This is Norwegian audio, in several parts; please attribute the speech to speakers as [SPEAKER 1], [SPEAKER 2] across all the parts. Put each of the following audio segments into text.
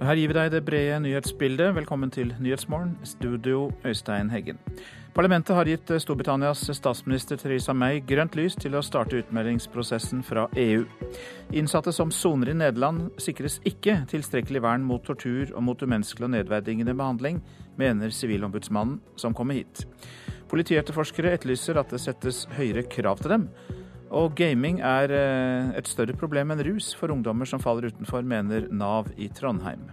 [SPEAKER 1] Her gir vi deg det brede nyhetsbildet. Velkommen til Nyhetsmorgen, studio Øystein Heggen. Parlamentet har gitt Storbritannias statsminister Theresa May grønt lys til å starte utmeldingsprosessen fra EU. Innsatte som soner i Nederland sikres ikke tilstrekkelig vern mot tortur og mot umenneskelig og nedverdigende behandling, mener Sivilombudsmannen som kommer hit. Politietterforskere etterlyser at det settes høyere krav til dem. Og gaming er eh, et større problem enn rus for ungdommer som faller utenfor, mener Nav i Trondheim.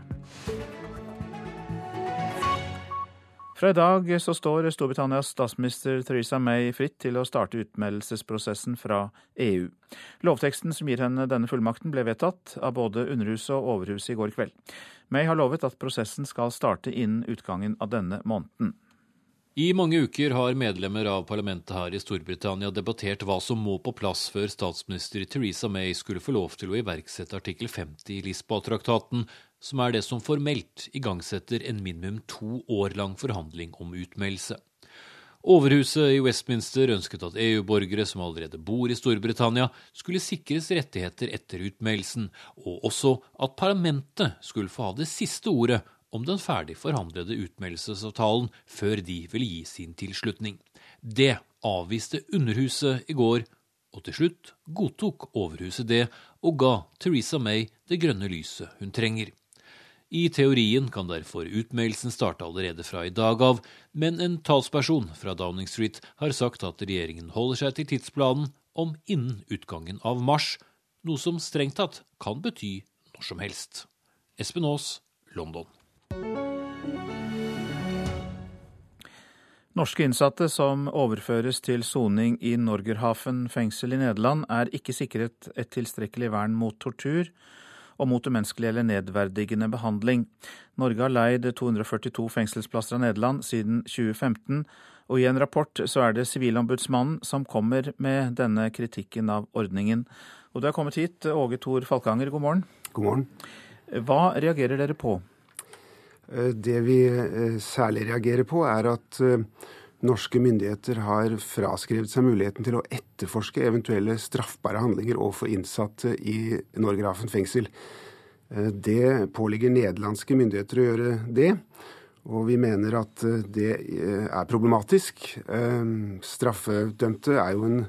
[SPEAKER 1] Fra i dag så står Storbritannias statsminister Theresa May fritt til å starte utmeldelsesprosessen fra EU. Lovteksten som gir henne denne fullmakten ble vedtatt av både Underhuset og Overhuset i går kveld. May har lovet at prosessen skal starte innen utgangen av denne måneden.
[SPEAKER 2] I mange uker har medlemmer av parlamentet her i Storbritannia debattert hva som må på plass før statsminister Theresa May skulle få lov til å iverksette artikkel 50 i Lisboa-traktaten, som er det som formelt igangsetter en minimum to år lang forhandling om utmeldelse. Overhuset i Westminster ønsket at EU-borgere som allerede bor i Storbritannia, skulle sikres rettigheter etter utmeldelsen, og også at parlamentet skulle få ha det siste ordet om den ferdig forhandlede utmeldelsesavtalen før de ville gi sin tilslutning. Det avviste Underhuset i går, og til slutt godtok Overhuset det og ga Theresa May det grønne lyset hun trenger. I teorien kan derfor utmeldelsen starte allerede fra i dag av, men en talsperson fra Downing Street har sagt at regjeringen holder seg til tidsplanen om innen utgangen av mars, noe som strengt tatt kan bety når som helst. Espen Aas, London.
[SPEAKER 1] Norske innsatte som overføres til soning i Norgerhaven fengsel i Nederland, er ikke sikret et tilstrekkelig vern mot tortur og mot umenneskelig eller nedverdigende behandling. Norge har leid 242 fengselsplasser av Nederland siden 2015, og i en rapport så er det Sivilombudsmannen som kommer med denne kritikken av ordningen. Og du er kommet hit, Åge Thor Falkanger, god morgen.
[SPEAKER 3] God morgen.
[SPEAKER 1] Hva reagerer dere på?
[SPEAKER 3] Eh, det vi eh, særlig reagerer på, er at eh, norske myndigheter har fraskrevet seg muligheten til å etterforske eventuelle straffbare handlinger overfor innsatte i Norgerhaven fengsel. Det påligger nederlandske myndigheter å gjøre det, og vi mener at det er problematisk. Straffedømte er jo en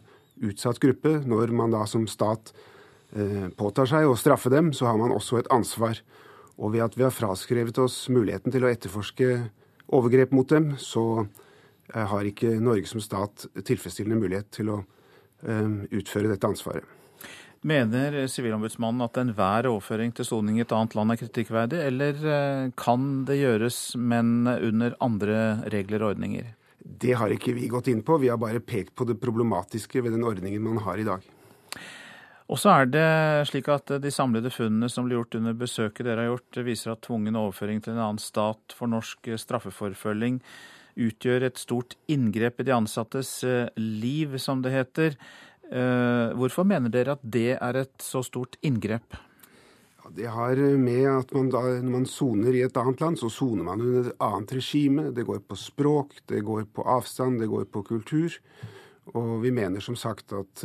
[SPEAKER 3] utsatt gruppe. Når man da som stat påtar seg å straffe dem, så har man også et ansvar. Og ved at vi har fraskrevet oss muligheten til å etterforske overgrep mot dem, så eh, har ikke Norge som stat tilfredsstillende mulighet til å um, utføre dette ansvaret.
[SPEAKER 1] Mener Sivilombudsmannen at enhver overføring til soning i et annet land er kritikkverdig, eller eh, kan det gjøres, men under andre regler og ordninger?
[SPEAKER 3] Det har ikke vi gått inn på. Vi har bare pekt på det problematiske ved den ordningen man har i dag.
[SPEAKER 1] Og så er det slik at de samlede funnene som ble gjort under besøket dere har gjort, viser at tvungen overføring til en annen stat for norsk straffeforfølging utgjør et stort inngrep i de ansattes eh, liv, som det heter. Eh, hvorfor mener dere at det er et så stort inngrep?
[SPEAKER 3] Ja, det har med at man da, når man soner i et annet land, så soner man under et annet regime. Det går på språk, det går på avstand, det går på kultur. Og vi mener som sagt at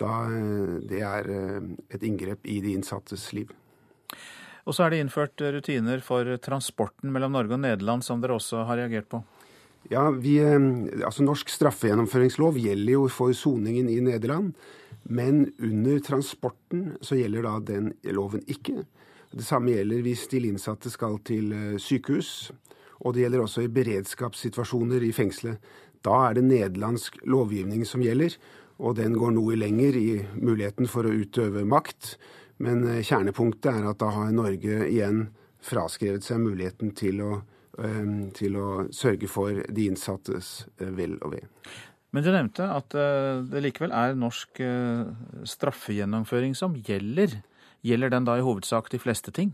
[SPEAKER 3] da eh, det er eh, et inngrep i de innsattes liv.
[SPEAKER 1] Og så er det innført rutiner for transporten mellom Norge og Nederland, som dere også har reagert på?
[SPEAKER 3] Ja, vi, eh, altså Norsk straffegjennomføringslov gjelder jo for soningen i Nederland. Men under transporten så gjelder da den loven ikke. Det samme gjelder hvis de innsatte skal til sykehus. Og det gjelder også i beredskapssituasjoner i fengselet. Da er det nederlandsk lovgivning som gjelder og den går noe lenger i muligheten for å utøve makt. Men eh, kjernepunktet er at da har Norge igjen fraskrevet seg muligheten til å, ehm, til å sørge for de innsattes eh, vel og ve.
[SPEAKER 1] Men du nevnte at eh, det likevel er norsk straffegjennomføring som gjelder. Gjelder den da i hovedsak de fleste ting?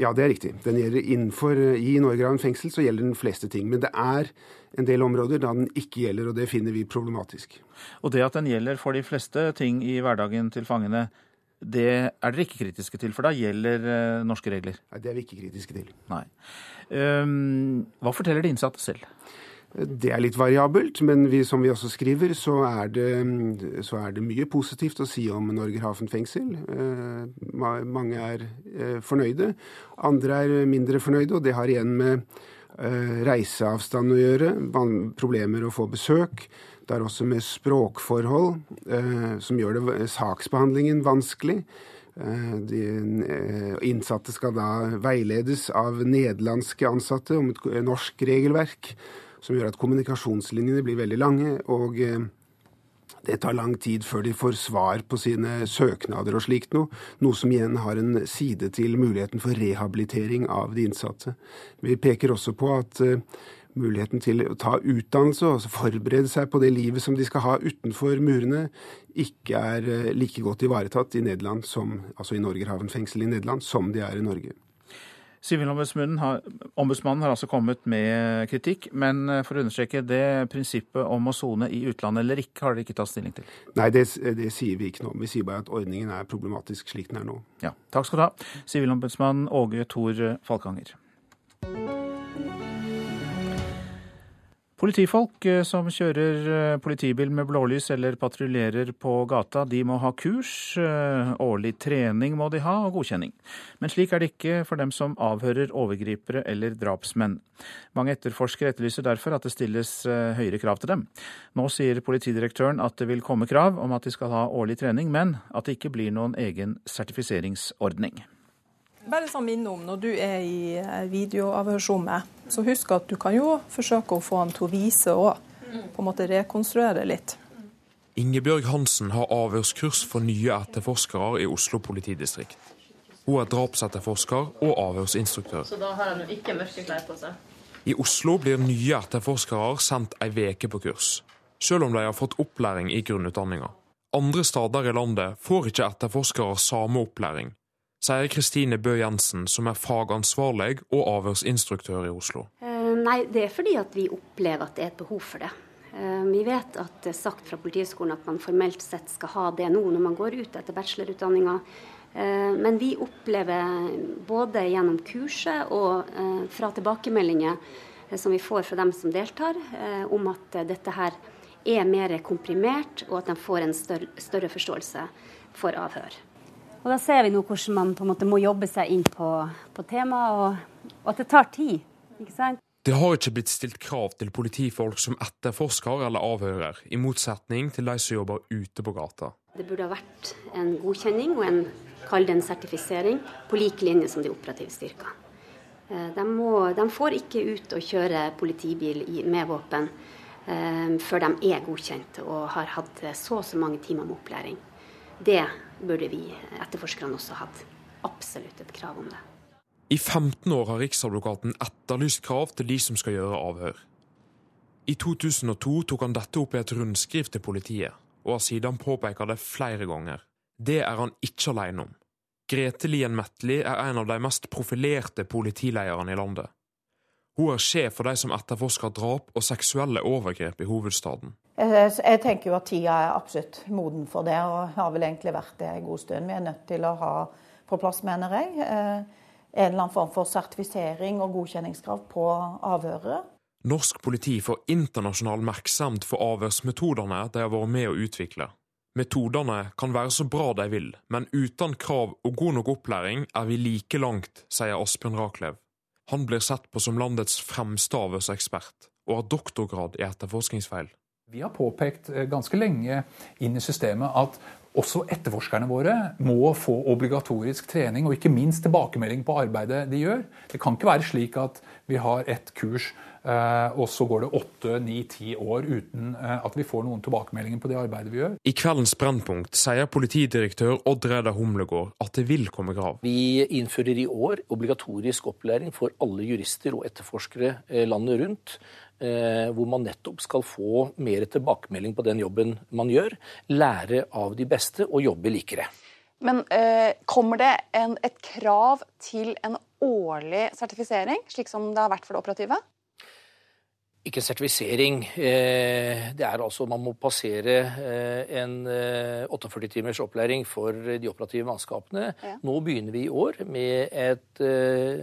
[SPEAKER 3] Ja, det er riktig. Den gjelder innenfor, I Norgerhaven fengsel så gjelder den fleste ting. Men det er en del områder da den ikke gjelder, og det finner vi problematisk.
[SPEAKER 1] Og det at den gjelder for de fleste ting i hverdagen til fangene, det er dere ikke kritiske til, for da gjelder uh, norske regler?
[SPEAKER 3] Nei, det er vi ikke kritiske til.
[SPEAKER 1] Nei. Um, hva forteller de innsatte selv?
[SPEAKER 3] Det er litt variabelt, men vi, som vi også skriver, så er, det, så er, det, mye positivt å si om Norgerhaven fengsel. Eh, mange er eh, fornøyde, andre er mindre fornøyde, og det har igjen med eh, reiseavstand å gjøre, problemer å få besøk. Det er også med språkforhold, som gjør det, saksbehandlingen vanskelig. De innsatte skal da veiledes av nederlandske ansatte om et norsk regelverk som gjør at kommunikasjonslinjene blir veldig lange. og eh, det tar lang tid før de får svar på sine søknader og slikt noe, noe som igjen har en side til muligheten for rehabilitering av de innsatte. Vi peker også på at uh, muligheten til å ta utdannelse og forberede seg på det livet som de skal ha utenfor murene, ikke er uh, like godt ivaretatt i Nederland som, altså i Norgerhaven fengsel i Nederland som de er i Norge.
[SPEAKER 4] Sivilombudsmannen har, har altså kommet med kritikk, men eh, for å understreke det prinsippet om å sone i utlandet eller ikke, har dere ikke tatt stilling til?
[SPEAKER 3] Nei, det, det, sier vi ikke noe om. Vi sier bare at ordningen er problematisk slik den er nå.
[SPEAKER 4] Ja, Takk skal du ha, sivilombudsmann Åge Thor Falkanger. Politifolk eh, som kjører eh, politibil med blålys eller patruljerer på gata, de må ha kurs. Eh, årlig trening må de ha, og godkjenning. Men slik er det ikke for dem som avhører overgripere eller drapsmenn. Mange etterforskere etterlyser derfor at det stilles høyere krav til dem. Nå sier politidirektøren at det vil komme krav om at de skal ha årlig trening, men at det ikke blir noen egen sertifiseringsordning.
[SPEAKER 5] Bare sånn minne om når du er i eh, videoavhørsrommet, så husk at du kan jo forsøke å få han til å vise òg. På en måte rekonstruere litt.
[SPEAKER 6] Ingebjørg Hansen har avhørskurs for nye etterforskere i Oslo politidistrikt. Hun er drapsetterforsker og avhørsinstruktør.
[SPEAKER 7] Så da har han jo ikke mørke klær på seg?
[SPEAKER 6] I Oslo blir nye etterforskere sendt ei veke på kurs, selv om de har fått opplæring i grunnutdanninga. Andre steder i landet får ikke etterforskere samme opplæring, sier Kristine Bø Jensen, som er fagansvarlig og avhørsinstruktør i Oslo.
[SPEAKER 8] Eh, nei, det er fordi at vi opplever at det er et behov for det. Eh, vi vet at det er sagt fra Politihøgskolen at man formelt sett skal ha det nå når man går ut etter bachelorutdanninga. Eh, men vi opplever både gjennom kurset og fra tilbakemeldinger som vi får fra dem som deltar, om at dette her er mer komprimert, og at de får en større, forståelse for avhør. Og Da ser vi nå hvordan man på en måte må jobbe seg inn på, på temaet, og, og, at det tar tid. ikke sant?
[SPEAKER 6] Det har ikke blitt stilt krav til politifolk som etterforsker eller avhører, i motsetning til de som jobber ute på gata.
[SPEAKER 8] Det burde ha vært en godkjenning og en, kall det en sertifisering, på lik linje som de operative styrker. Eh, de, må, de får ikke ut og kjøre politibil med våpen eh, før de er godkjent og har hatt så og så mange timer med opplæring. Det burde vi etterforskerne også hatt. Absolutt et krav om det.
[SPEAKER 6] I 15 år har Riksadvokaten etterlyst krav til de som skal gjøre avhør. I 2002 tok han dette opp i et rundskriv til politiet, og har siden påpekt det flere ganger. Det er han ikke alene om. Grete Lien Metli er en av de mest profilerte politilederne i landet. Hun er sjef for de som etterforsker drap og seksuelle overgrep i hovedstaden.
[SPEAKER 9] Jeg tenker jo at tida er absolutt moden for det, og har vel egentlig vært det en god stund. Vi er nødt til å ha på plass, mener jeg, eh, en eller annen form for sertifisering og godkjenningskrav på avhøret.
[SPEAKER 6] Norsk politi får internasjonal oppmerksomhet for avhørsmetodene de har vært med å utvikle. Metodene kan være så bra de vil, men uten krav og god nok opplæring er vi like langt, sier Asbjørn Raklev. Han blir sett på som landets fremste avhørsekspert, og har doktorgrad i etterforskningsfeil.
[SPEAKER 10] Vi har påpekt eh, ganske lenge inn i systemet at også etterforskerne våre må få obligatorisk trening og ikke minst tilbakemelding på arbeidet de gjør. Det kan ikke være slik at vi har et kurs eh, og så går det åtte, ni, ti år uten eh, at vi får noen tilbakemeldinger på det arbeidet vi gjør.
[SPEAKER 6] I kveldens Brennpunkt sier politidirektør Odd Reidar Humlegård at det vil komme krav.
[SPEAKER 11] Vi innfører i år obligatorisk opplæring for alle jurister og etterforskere landet rundt. Eh, hvor man nettopp skal få mer tilbakemelding på den jobben man gjør. Lære av de beste og jobbe likere.
[SPEAKER 12] Men eh, kommer det en, et krav til en årlig sertifisering, slik som det har vært for det operative?
[SPEAKER 11] Ikke en sertifisering. Eh, det er altså Man må passere eh, en 48 timers opplæring for de operative mannskapene. Ja. Nå begynner vi i år med et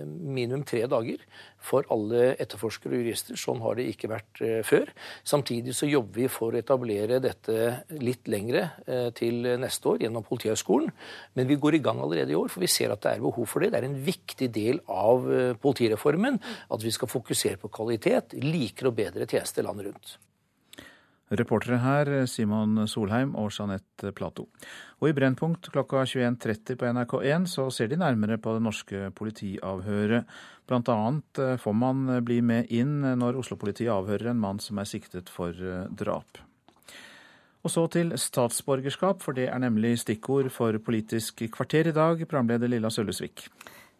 [SPEAKER 11] minimum tre dager for alle etterforskere og jurister. Sånn har det ikke vært eh, før. Samtidig så jobber vi for å etablere dette litt lengre eh, til neste år gjennom Politihøgskolen. Men vi går i gang allerede i år, for vi ser at det er behov for det. Det er en viktig del av eh, politireformen at vi skal fokusere på kvalitet, likere og bedre tjenester landet rundt.
[SPEAKER 4] Reportere her Simon Solheim og Jeanette Plato. Og i Brennpunkt klokka 21.30 på NRK1 så ser de nærmere på det norske politiavhøret. Blant annet eh, får man bli med inn når Oslo-politiet avhører en mann som er siktet for eh, drap. Og så til statsborgerskap, for det er nemlig stikkord for Politisk kvarter i dag, programleder Lilla Sølvesvik.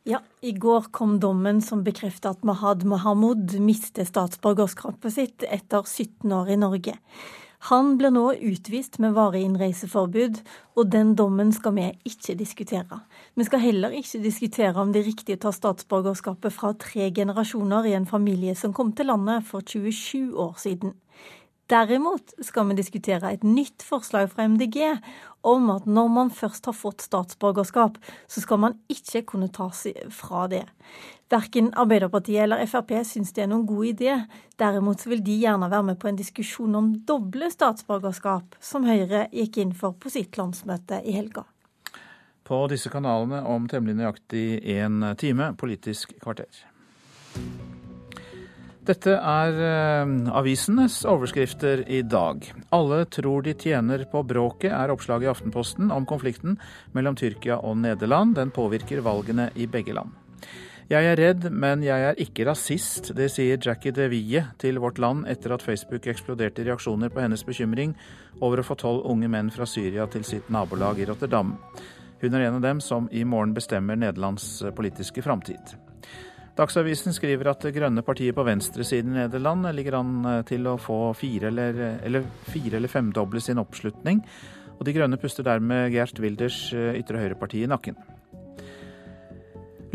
[SPEAKER 13] Ja, i går kom dommen som bekrefter at Mahad Mahamud mister statsborgerskapet sitt etter 17 år i Norge. Han blir nå utvist med varig innreiseforbud, og den dommen skal vi ikke diskutere. Vi skal heller ikke diskutere om det er riktig å ta statsborgerskapet fra tre generasjoner i en familie som kom til landet for 27 år siden. Derimot skal vi diskutere et nytt forslag fra MDG om at når man først har fått statsborgerskap, så skal man ikke kunne ta fra det. Verken Arbeiderpartiet eller Frp syns det er noen god idé. Derimot vil de gjerne være med på en diskusjon om doble statsborgerskap, som Høyre gikk inn for på sitt landsmøte i helga.
[SPEAKER 4] På disse kanalene om temmelig nøyaktig én time, Politisk kvarter. Dette er eh, avisenes overskrifter i dag. Alle tror de tjener på bråket, er oppslaget i Aftenposten om konflikten mellom Tyrkia og Nederland. Den påvirker valgene i begge land. Jeg er redd, men jeg er ikke rasist. Det sier Jackie DeVie til Vårt Land etter at Facebook eksploderte i reaksjoner på hennes bekymring over å få tolv unge menn fra Syria til sitt nabolag i Rotterdam. Hun er en av dem som i morgen bestemmer Nederlands politiske framtid. Dagsavisen skriver at det grønne partiet på venstresiden i Nederland ligger an eh, til å få fire eller, eller, fire eller femdoble sin oppslutning, og De grønne puster dermed Gert Wilders eh, ytre høyreparti i nakken.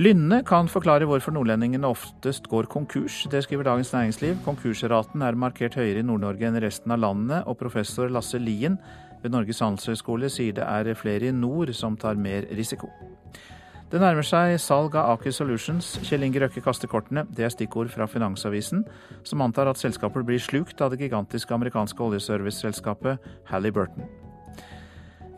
[SPEAKER 4] Lynne kan forklare hvorfor nordlendingene oftest går konkurs. Det skriver Dagens Næringsliv. Konkursraten er markert høyere i Nord-Norge enn i resten av landet, og professor Lasse Lien ved Norges handelshøyskole sier det er flere i nord som tar mer risiko. Det nærmer seg salg av Aker Solutions. Kjell Inge Røkke kaster kortene. Det er stikkord fra Finansavisen, som antar at selskapet blir slukt av det gigantiske amerikanske oljeserviceselskapet Halliburton.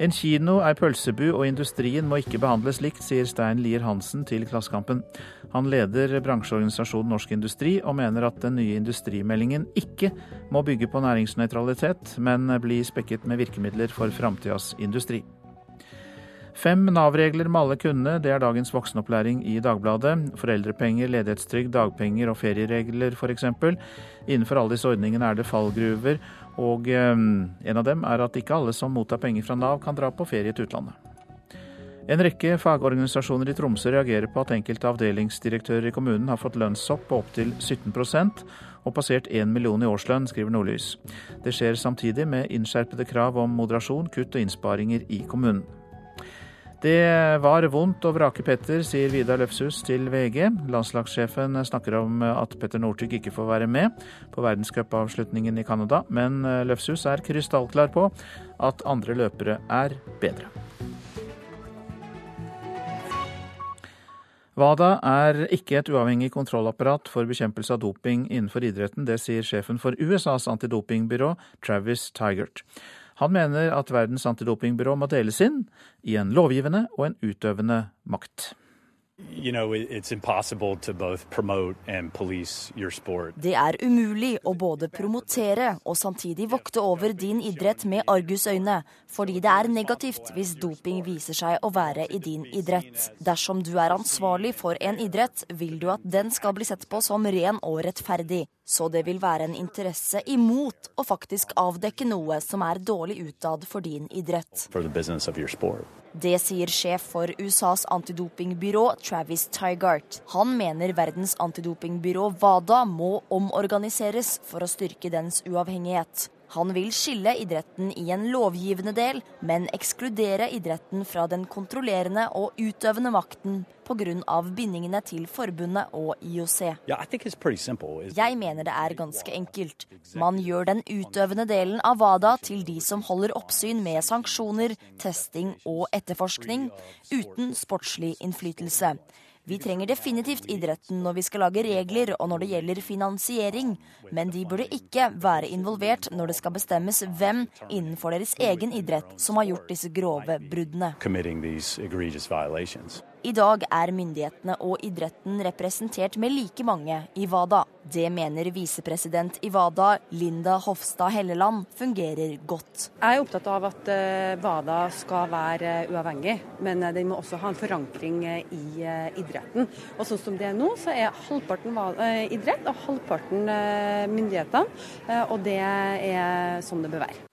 [SPEAKER 4] En kino, ei pølsebu og industrien må ikke behandles likt, sier Stein Lier Hansen til Klassekampen. Han leder bransjeorganisasjonen Norsk Industri, og mener at den nye industrimeldingen ikke må bygge på næringsnøytralitet, men bli spekket med virkemidler for framtidas industri. Fem Nav-regler med alle kundene, det er dagens voksenopplæring i Dagbladet. Foreldrepenger, ledighetstrygd, dagpenger og ferieregler f.eks. Innenfor alle disse ordningene er det fallgruver, og eh, en av dem er at ikke alle som mottar penger fra Nav kan dra på ferie til utlandet. En rekke fagorganisasjoner i Tromsø reagerer på at enkelte avdelingsdirektører i kommunen har fått lønnshopp på opptil 17% og passert 1 million i årslønn, skriver Nordlys. Det skjer samtidig med innskjerpede krav om moderasjon, kutt og innsparinger i kommunen. Det var vondt å vrake Petter, sier Vidar Løfshus til VG. Landslagssjefen snakker om at Petter Northug ikke får være med på verdenscupavslutningen i Canada, men Løfshus er krystallklar på at andre løpere er bedre. WADA er ikke et uavhengig kontrollapparat for bekjempelse av doping innenfor idretten. Det sier sjefen for USAs antidopingbyrå, Travis Tigert. Han mener at Verdens antidopingbyrå må deles inn i en lovgivende og en utøvende makt.
[SPEAKER 14] Det er umulig å både promotere og samtidig vokte over din idrett med argusøyne, fordi det er negativt hvis doping viser seg å være i din idrett. Dersom du er ansvarlig for en idrett, vil du at den skal bli sett på som ren og rettferdig. Så det vil være en interesse imot å faktisk avdekke noe som er dårlig utad for din idrett. Det sier sjef for USAs antidopingbyrå Travis Tygart. Han mener verdens antidopingbyrå WADA må omorganiseres for å styrke dens uavhengighet. Han vil skille idretten i en lovgivende del, men ekskludere idretten fra den kontrollerende og utøvende makten pga. bindingene til forbundet og IOC. Jeg mener det er ganske enkelt. Man gjør den utøvende delen av WADA til de som holder oppsyn med sanksjoner, testing og etterforskning, uten sportslig innflytelse. Vi trenger definitivt idretten når vi skal lage regler og når det gjelder finansiering, men de burde ikke være involvert når det skal bestemmes hvem innenfor deres egen idrett som har gjort disse grove bruddene. I dag er myndighetene og idretten representert med like mange i WADA. Det mener visepresident i WADA, Linda Hofstad Helleland, fungerer godt.
[SPEAKER 15] Jeg er opptatt av at eh, WADA skal være uavhengig, men eh, den må også ha en forankring eh, i idretten. Og sånn som det er nå, så er halvparten idrett og halvparten myndighetene. Og det er sånn det bør være.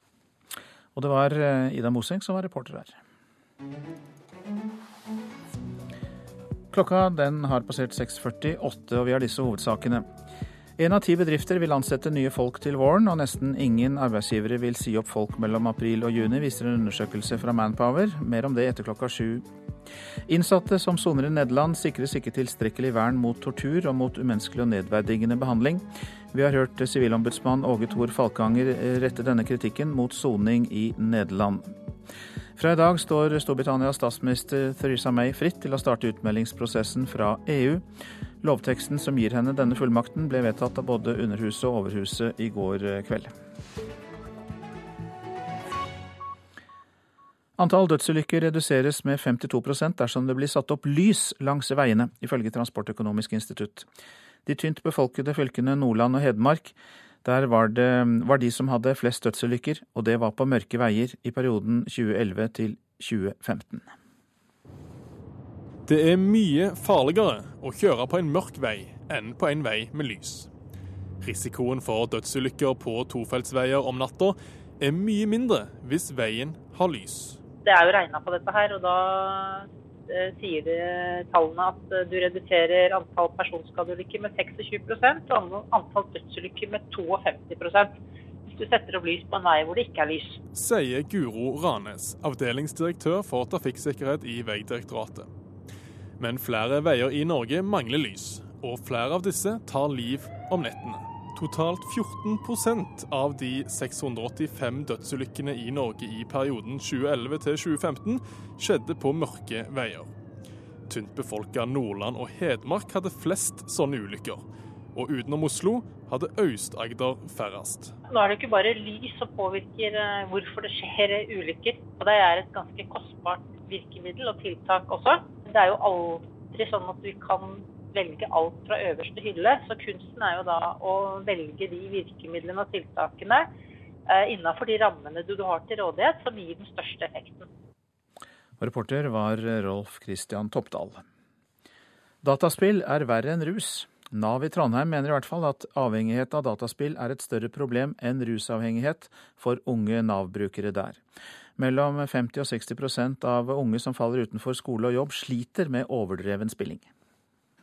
[SPEAKER 4] Og det var Ida Moseng som var reporter her. Klokka den har passert 6.48, og vi har disse hovedsakene. En av ti bedrifter vil ansette nye folk til våren, og nesten ingen arbeidsgivere vil si opp folk mellom april og juni, viser en undersøkelse fra Manpower. Mer om det etter klokka sju. Innsatte som soner i Nederland sikres ikke tilstrekkelig vern mot tortur og mot umenneskelig og nedverdigende behandling. Vi har hørt sivilombudsmann Åge Thor Falkanger rette denne kritikken mot soning i Nederland. Fra i dag står Storbritannias statsminister Theresa May fritt til å starte utmeldingsprosessen fra EU. Lovteksten som gir henne denne fullmakten, ble vedtatt av både Underhuset og Overhuset i går kveld. Antall dødsulykker reduseres med 52% dersom det blir satt opp lys langs veiene, ifølge Transportøkonomisk institutt. De tynt befolkede fylkene Nordland og Hedmark der var det var de som hadde flest dødsulykker, og det var på mørke veier i perioden 2011 til 2015.
[SPEAKER 16] Det er mye farligere å kjøre på en mørk vei enn på en vei med lys. Risikoen for dødsulykker på tofeltsveier om natta er mye mindre hvis veien har lys.
[SPEAKER 17] Det er jo regna på dette her, og da sier det tallene at eh, du reduserer antall personskadeulykker med 26% og antall dødsulykker med 52% hvis du setter opp lys på en vei hvor det ikke er lys.
[SPEAKER 16] Sier Guro Ranes, avdelingsdirektør for trafikksikkerhet i Vegdirektoratet. Men flere veier i Norge mangler lys, og flere av disse tar liv om nettene. Totalt 14% av de 685 dødsulykkene i Norge i perioden 2011 til 2015 skjedde på mørke veier. Tynt befolka Nordland og Hedmark hadde flest sånne ulykker. Og utenom Oslo hadde Aust-Agder færrest.
[SPEAKER 17] Nå er det ikke bare lys som påvirker eh, hvorfor det skjer ulykker. Og det er et ganske kostbart virkemiddel og tiltak også. Det er jo aldri sånn at vi kan velge alt fra øverste hylle. Så kunsten er jo da å velge de virkemidlene og tiltakene eh, innenfor de rammene du har til rådighet, som gir den største effekten.
[SPEAKER 4] Reporter var Rolf Christian Toppdal. Dataspill er verre enn rus. Nav i Trondheim mener i hvert fall at avhengighet av dataspill er et større problem enn rusavhengighet for unge Nav-brukere der. Mellom 50 og 60% av unge som faller utenfor skole og jobb, sliter med overdreven spilling.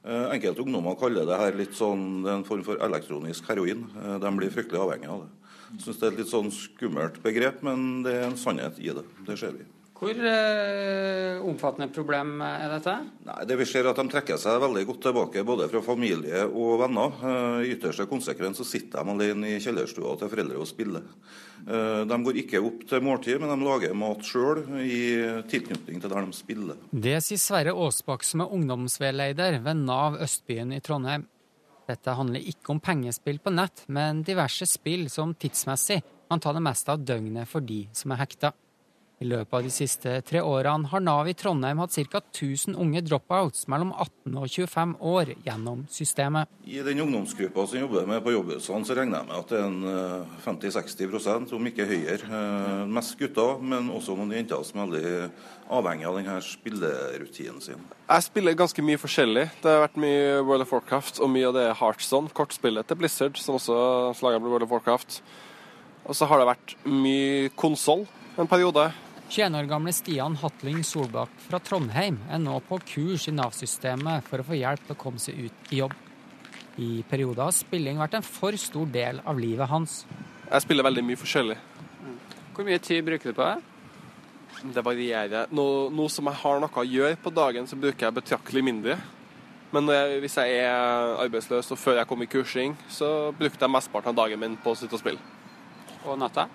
[SPEAKER 18] Eh, enkelte ungdommer kaller det her litt sånn, en form for elektronisk heroin. Eh, de blir fryktelig avhengige av det. Jeg syns det er et litt sånn skummelt begrep, men det er en sannhet i det. Det ser vi.
[SPEAKER 19] Hvor eh, omfattende problem er dette?
[SPEAKER 18] Nei, det Vi ser at de trekker seg veldig godt tilbake, både fra familie og venner. Eh, I ytterste konsekvens så sitter de alene i kjellerstua til foreldre og spiller. Eh, de går ikke opp til måltid, men de lager mat sjøl i tilknytning til der de spiller.
[SPEAKER 19] Det sier Sverre Aasbakk, som er ungdomsveileder ved Nav Østbyen i Trondheim. Dette handler ikke om pengespill på nett, men diverse spill som tidsmessig kan ta det meste av døgnet for de som er hekta. I løpet av de siste tre årene har Nav i Trondheim hatt ca. 1000 unge dropouts mellom 18 og 25 år gjennom systemet.
[SPEAKER 18] I den ungdomsgruppa som jobber med på jobbhusene, så regner jeg med at det er en 50-60 om ikke høyere. Eh, mest gutter, men også noen jenter som er veldig avhengig av denne spillerutinen sin.
[SPEAKER 20] Jeg spiller ganske mye forskjellig. Det har vært mye World of Warcraft, og mye av det er Heartstone, kortspillet til Blizzard, som også slager World of Warcraft. Og så har det vært mye konsoll en periode.
[SPEAKER 19] 21 år gamle Stian Hatling Solbakk fra Trondheim er nå på kurs i Nav-systemet for å få hjelp til å komme seg ut i jobb. I perioder har spilling vært en for stor del av livet hans.
[SPEAKER 20] Jeg spiller veldig mye forskjellig.
[SPEAKER 19] Hvor mye tid bruker du på det?
[SPEAKER 20] Det varierer. Nå, nå, som jeg har noe å gjøre på dagen, så bruker jeg betraktelig mindre. Men jeg, hvis jeg er arbeidsløs og før jeg kom i kursing, så brukte jeg mesteparten av dagen min på å sitte og spille.
[SPEAKER 19] Og natta?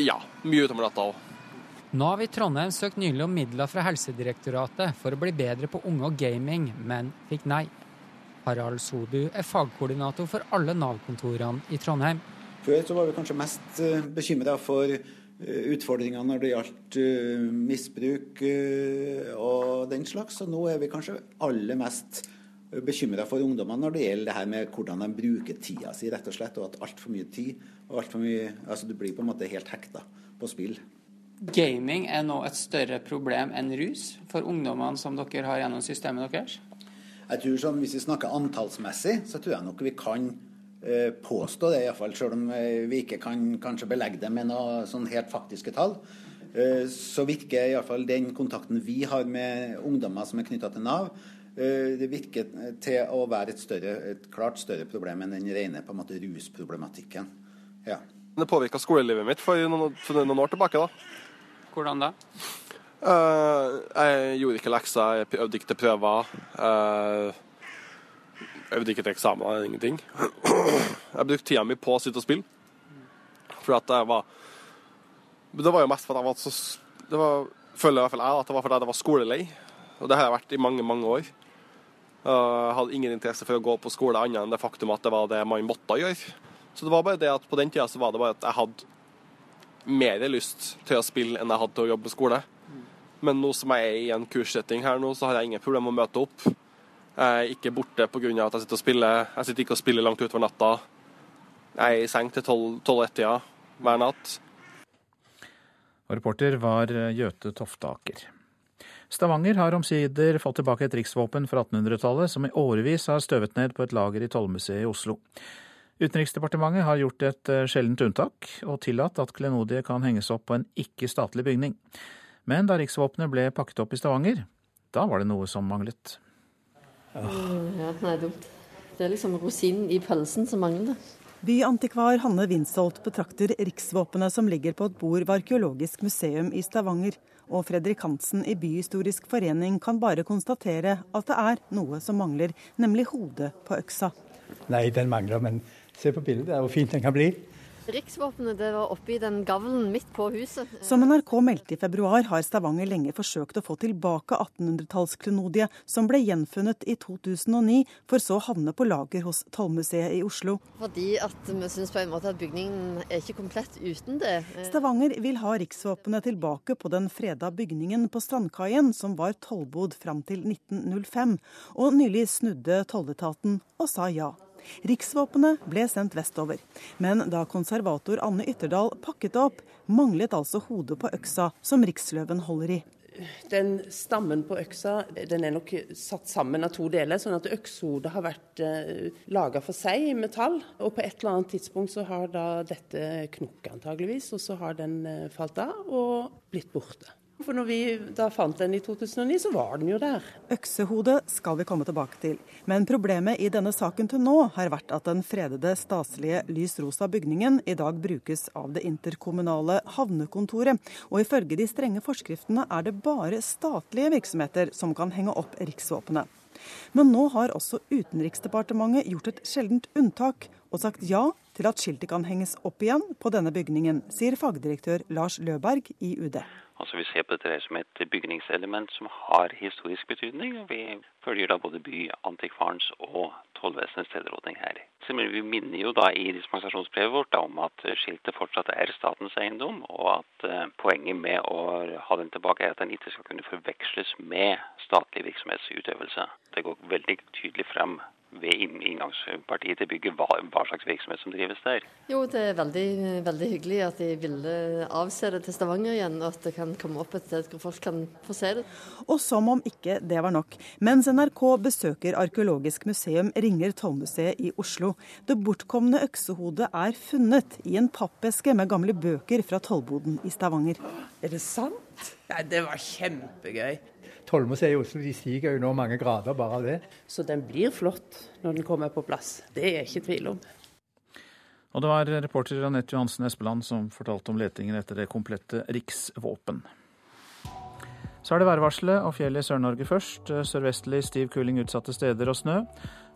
[SPEAKER 20] Ja. Mye utover natta òg.
[SPEAKER 19] Nav i Trondheim søkte nylig om midler fra Helsedirektoratet for å bli bedre på unge og gaming, men fikk nei. Harald Sodu er fagkoordinator for alle Nav-kontorene i Trondheim.
[SPEAKER 21] Før så var vi kanskje mest eh, bekymra for utfordringene utfordringer når det gjaldt eh, misbruk og den slags, og nå er vi kanskje aller mest bekymra for ungdommene når det gjelder det her med hvordan de bruker tida si, rett og slett. Og at altfor mye tid og alt for mye Altså du blir på en måte helt hekta på spill.
[SPEAKER 19] Gaming er nå et større problem enn rus for ungdommene som dere har gjennom systemet deres?
[SPEAKER 21] Jeg tror sånn, Hvis vi snakker antallsmessig, så tror jeg nok vi kan eh, påstå det, iallfall. Selv om eh, vi ikke kan kanskje belegge det med noe sånn helt faktiske tall. Eh, så virker iallfall den kontakten vi har med ungdommer som er knytta til Nav, det virker til å være et, større, et, klart større problem enn den rene på en måte rusproblematikken. Ja.
[SPEAKER 20] Det påvirka skolelivet mitt for noen, for noen år tilbake. da.
[SPEAKER 19] Hvordan da?
[SPEAKER 20] Uh, jeg gjorde ikke lekser, jeg øvde ikke til prøver. Uh, øvde ikke til eksamener, ingenting. Jeg brukte tida mi på å sitte og spille. For at jeg var Det var jo mest for jeg var så det var, Føler i hvert fall jeg at det var fordi jeg var skolelei. Og det har jeg vært i mange, mange år. Uh, jeg hadde ingen interesse for å gå på skole annet enn det faktum at det var det man måtte gjøre. Så det var bare det at på den tida så var det bare at jeg hadde mer lyst til å spille enn jeg hadde til å jobbe på skole. Men nå som jeg er i en kurssetting her nå, så har jeg ingen problemer med å møte opp. Jeg er ikke borte pga. at jeg sitter og spiller. Jeg sitter ikke og spiller langt utover natta. Jeg er i seng til tolv-ett-tida hver natt.
[SPEAKER 4] Og reporter var Gjøte Toftaker. Stavanger har omsider fått tilbake et riksvåpen fra 1800-tallet, som i årevis har støvet ned på et lager i Tollmuseet i Oslo. Utenriksdepartementet har gjort et eh, sjeldent unntak, og tillatt at klenodiet kan henges opp på en ikke-statlig bygning. Men da riksvåpenet ble pakket opp i Stavanger, da var det noe som manglet.
[SPEAKER 7] Ja, ja, er dumt. Det er liksom rosinen i pølsen som mangler.
[SPEAKER 22] Byantikvar Hanne Winsholt betrakter riksvåpenet som ligger på et bord ved Arkeologisk museum i Stavanger, og Fredrik Hansen i Byhistorisk forening kan bare konstatere at det er noe som mangler, nemlig hodet på øksa.
[SPEAKER 23] Nei, den mangler, men Se på bildet, det er hvor fint den kan bli.
[SPEAKER 7] Riksvåpenet det var oppi den gavlen midt på huset.
[SPEAKER 22] Som NRK meldte i februar, har Stavanger lenge forsøkt å få tilbake 1800-tallsklenodiet som ble gjenfunnet i 2009, for så å havne på lager hos Tollmuseet i Oslo.
[SPEAKER 7] Fordi at vi syns på en måte at bygningen er ikke komplett uten det.
[SPEAKER 22] Stavanger vil ha riksvåpenet tilbake på den freda bygningen på Strandkaien, som var tollbod fram til 1905, og nylig snudde tolletaten og sa ja. Riksvåpenet ble sendt vestover, men da konservator Anne Ytterdal pakket det opp, manglet altså hodet på øksa som riksløven holder i.
[SPEAKER 24] Den stammen på øksa den er nok satt sammen av to deler, sånn at økshodet har vært eh, laga for seg i metall. Og på et eller annet tidspunkt så har da dette knukket antageligvis, og så har den eh, falt av og blitt borte. For når vi da fant den i 2009, så var den jo der.
[SPEAKER 22] Øksehodet skal vi komme tilbake til. Men problemet i denne saken til nå har vært at den fredede staselige lys rosa bygningen i dag brukes av det interkommunale havnekontoret. Og ifølge de strenge forskriftene er det bare statlige virksomheter som kan henge opp riksvåpenet. Men nå har også Utenriksdepartementet gjort et sjeldent unntak og sagt ja til at skiltet kan henges opp igjen på denne bygningen, sier fagdirektør Lars Løberg i UD.
[SPEAKER 25] Altså Vi ser på dette som et bygningselement som har historisk betydning. og Vi følger da både Byantikvarens og tollvesenets tilråding her. Vi minner jo da i dispensasjonsbrevet vårt om at skiltet fortsatt er statens eiendom, og at uh, poenget med å ha den tilbake er at den ikke skal kunne forveksles med statlig virksomhetsutøvelse. Det går veldig tydelig frem ved inngangspartiet til bygget hva, hva, slags virksomhet som drives der.
[SPEAKER 7] Jo, det er veldig, veldig, hyggelig at de ville avse det til Stavanger igjen, og at det kan komme opp et sted hvor folk kan få se det.
[SPEAKER 22] Og som om ikke det var nok. Mens NRK besøker Arkeologisk museum, ringer Tollmuseet i Oslo. Det bortkomne øksehodet er funnet i en pappeske med gamle bøker fra tollboden i Stavanger.
[SPEAKER 24] Er det sant? Nei, det var kjempegøy.
[SPEAKER 23] Tollmuseet i Oslo de stiger jo nå mange grader bare av det.
[SPEAKER 24] Så den blir flott når den kommer på plass. Det er jeg ikke tvil om.
[SPEAKER 4] Og det var reporter Anette Johansen Espeland som fortalte om letingen etter det komplette riksvåpen. Så er det værvarselet og fjellet i Sør-Norge først. Sørvestlig stiv kuling utsatte steder og snø.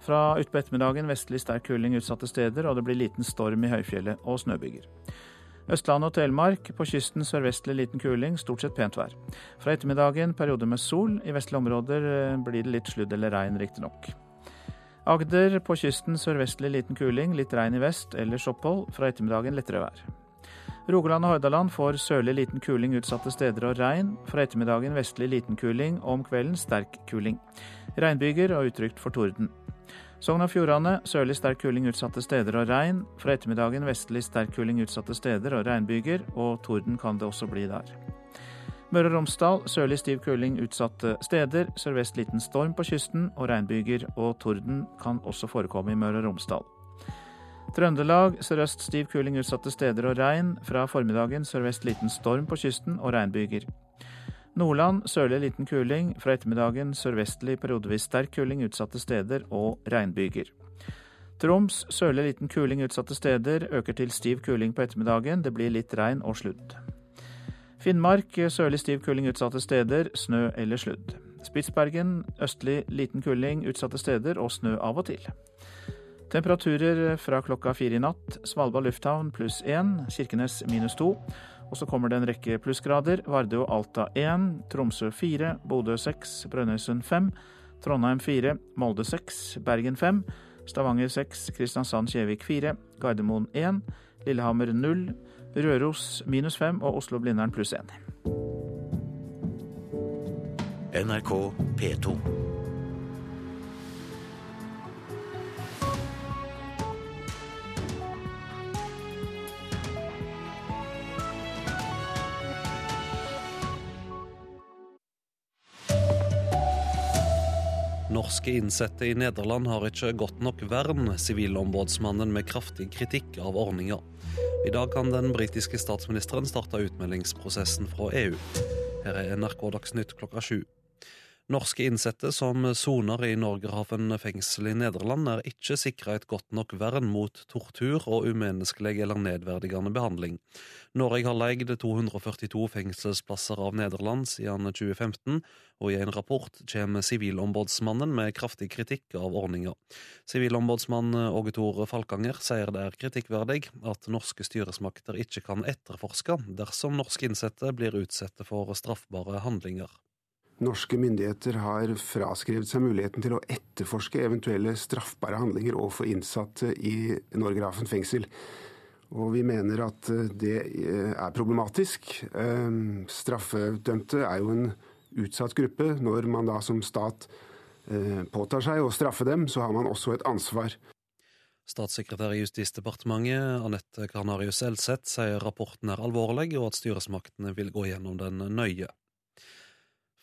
[SPEAKER 4] Fra utpå ettermiddagen vestlig sterk kuling utsatte steder, og det blir liten storm i høyfjellet og snøbyger. Østlandet og Telemark. På kysten sørvestlig liten kuling, stort sett pent vær. Fra ettermiddagen perioder med sol. I vestlige områder eh, blir det litt sludd eller regn, riktignok. Agder på kysten sørvestlig liten kuling, litt regn i vest, ellers opphold. Fra ettermiddagen lettere vær. Rogaland og Hordaland får sørlig liten kuling utsatte steder og regn. Fra ettermiddagen vestlig liten kuling, og om kvelden sterk kuling. Regnbyger og utrygt for torden. Sogn og Fjordane sørlig sterk kuling utsatte steder og regn. Fra ettermiddagen vestlig sterk kuling utsatte steder og regnbyger, og torden kan det også bli der. Møre og Romsdal sørlig stiv kuling utsatte steder. Sørvest liten storm på kysten og regnbyger, og torden kan også forekomme i Møre og Romsdal. Trøndelag sørøst stiv kuling utsatte steder og regn. Fra formiddagen sørvest liten storm på kysten og regnbyger. Nordland sørlig liten kuling. Fra ettermiddagen sørvestlig periodevis sterk kuling utsatte steder og regnbyger. Troms sørlig liten kuling utsatte steder. Øker til stiv kuling på ettermiddagen. Det blir litt regn og sludd. Finnmark sørlig stiv kuling utsatte steder. Snø eller sludd. Spitsbergen østlig liten kuling utsatte steder og snø av og til. Temperaturer fra klokka fire i natt. Svalbard lufthavn pluss én. Kirkenes minus to. Og så kommer det en rekke plussgrader. Vardø og Alta 1, Tromsø 4, Bodø 6, Brønnøysund 5, Trondheim 4, Molde 6, Bergen 5, Stavanger 6, Kristiansand-Kjevik 4, Gardermoen 1, Lillehammer 0, Røros minus 5 og Oslo-Blindern pluss 1.
[SPEAKER 10] NRK P2.
[SPEAKER 26] Norske innsatte i Nederland har ikke godt nok vern, Sivilombudsmannen med kraftig kritikk av ordninga. I dag kan den britiske statsministeren starte utmeldingsprosessen fra EU. Her er NRK Dagsnytt klokka sju. Norske innsatte som soner i Norgerhaven fengsel i Nederland, er ikke sikra et godt nok vern mot tortur og umenneskelig eller nedverdigende behandling. Norge har leid 242 fengselsplasser av Nederland siden 2015, og i en rapport kommer Sivilombudsmannen med kraftig kritikk av ordninga. Sivilombudsmann Åge Tore Falkanger sier det er kritikkverdig at norske styresmakter ikke kan etterforske dersom norske innsatte blir utsatt for straffbare handlinger.
[SPEAKER 3] Norske myndigheter har fraskrevet seg muligheten til å etterforske eventuelle straffbare handlinger overfor innsatte i Norgerhaven fengsel. Og vi mener at det er problematisk. Straffedømte er jo en utsatt gruppe. Når man da som stat påtar seg å straffe dem, så har man også et ansvar.
[SPEAKER 26] Statssekretær i Justisdepartementet Anette Karnarius Elseth sier rapporten er alvorlig, og at styresmaktene vil gå gjennom den nøye.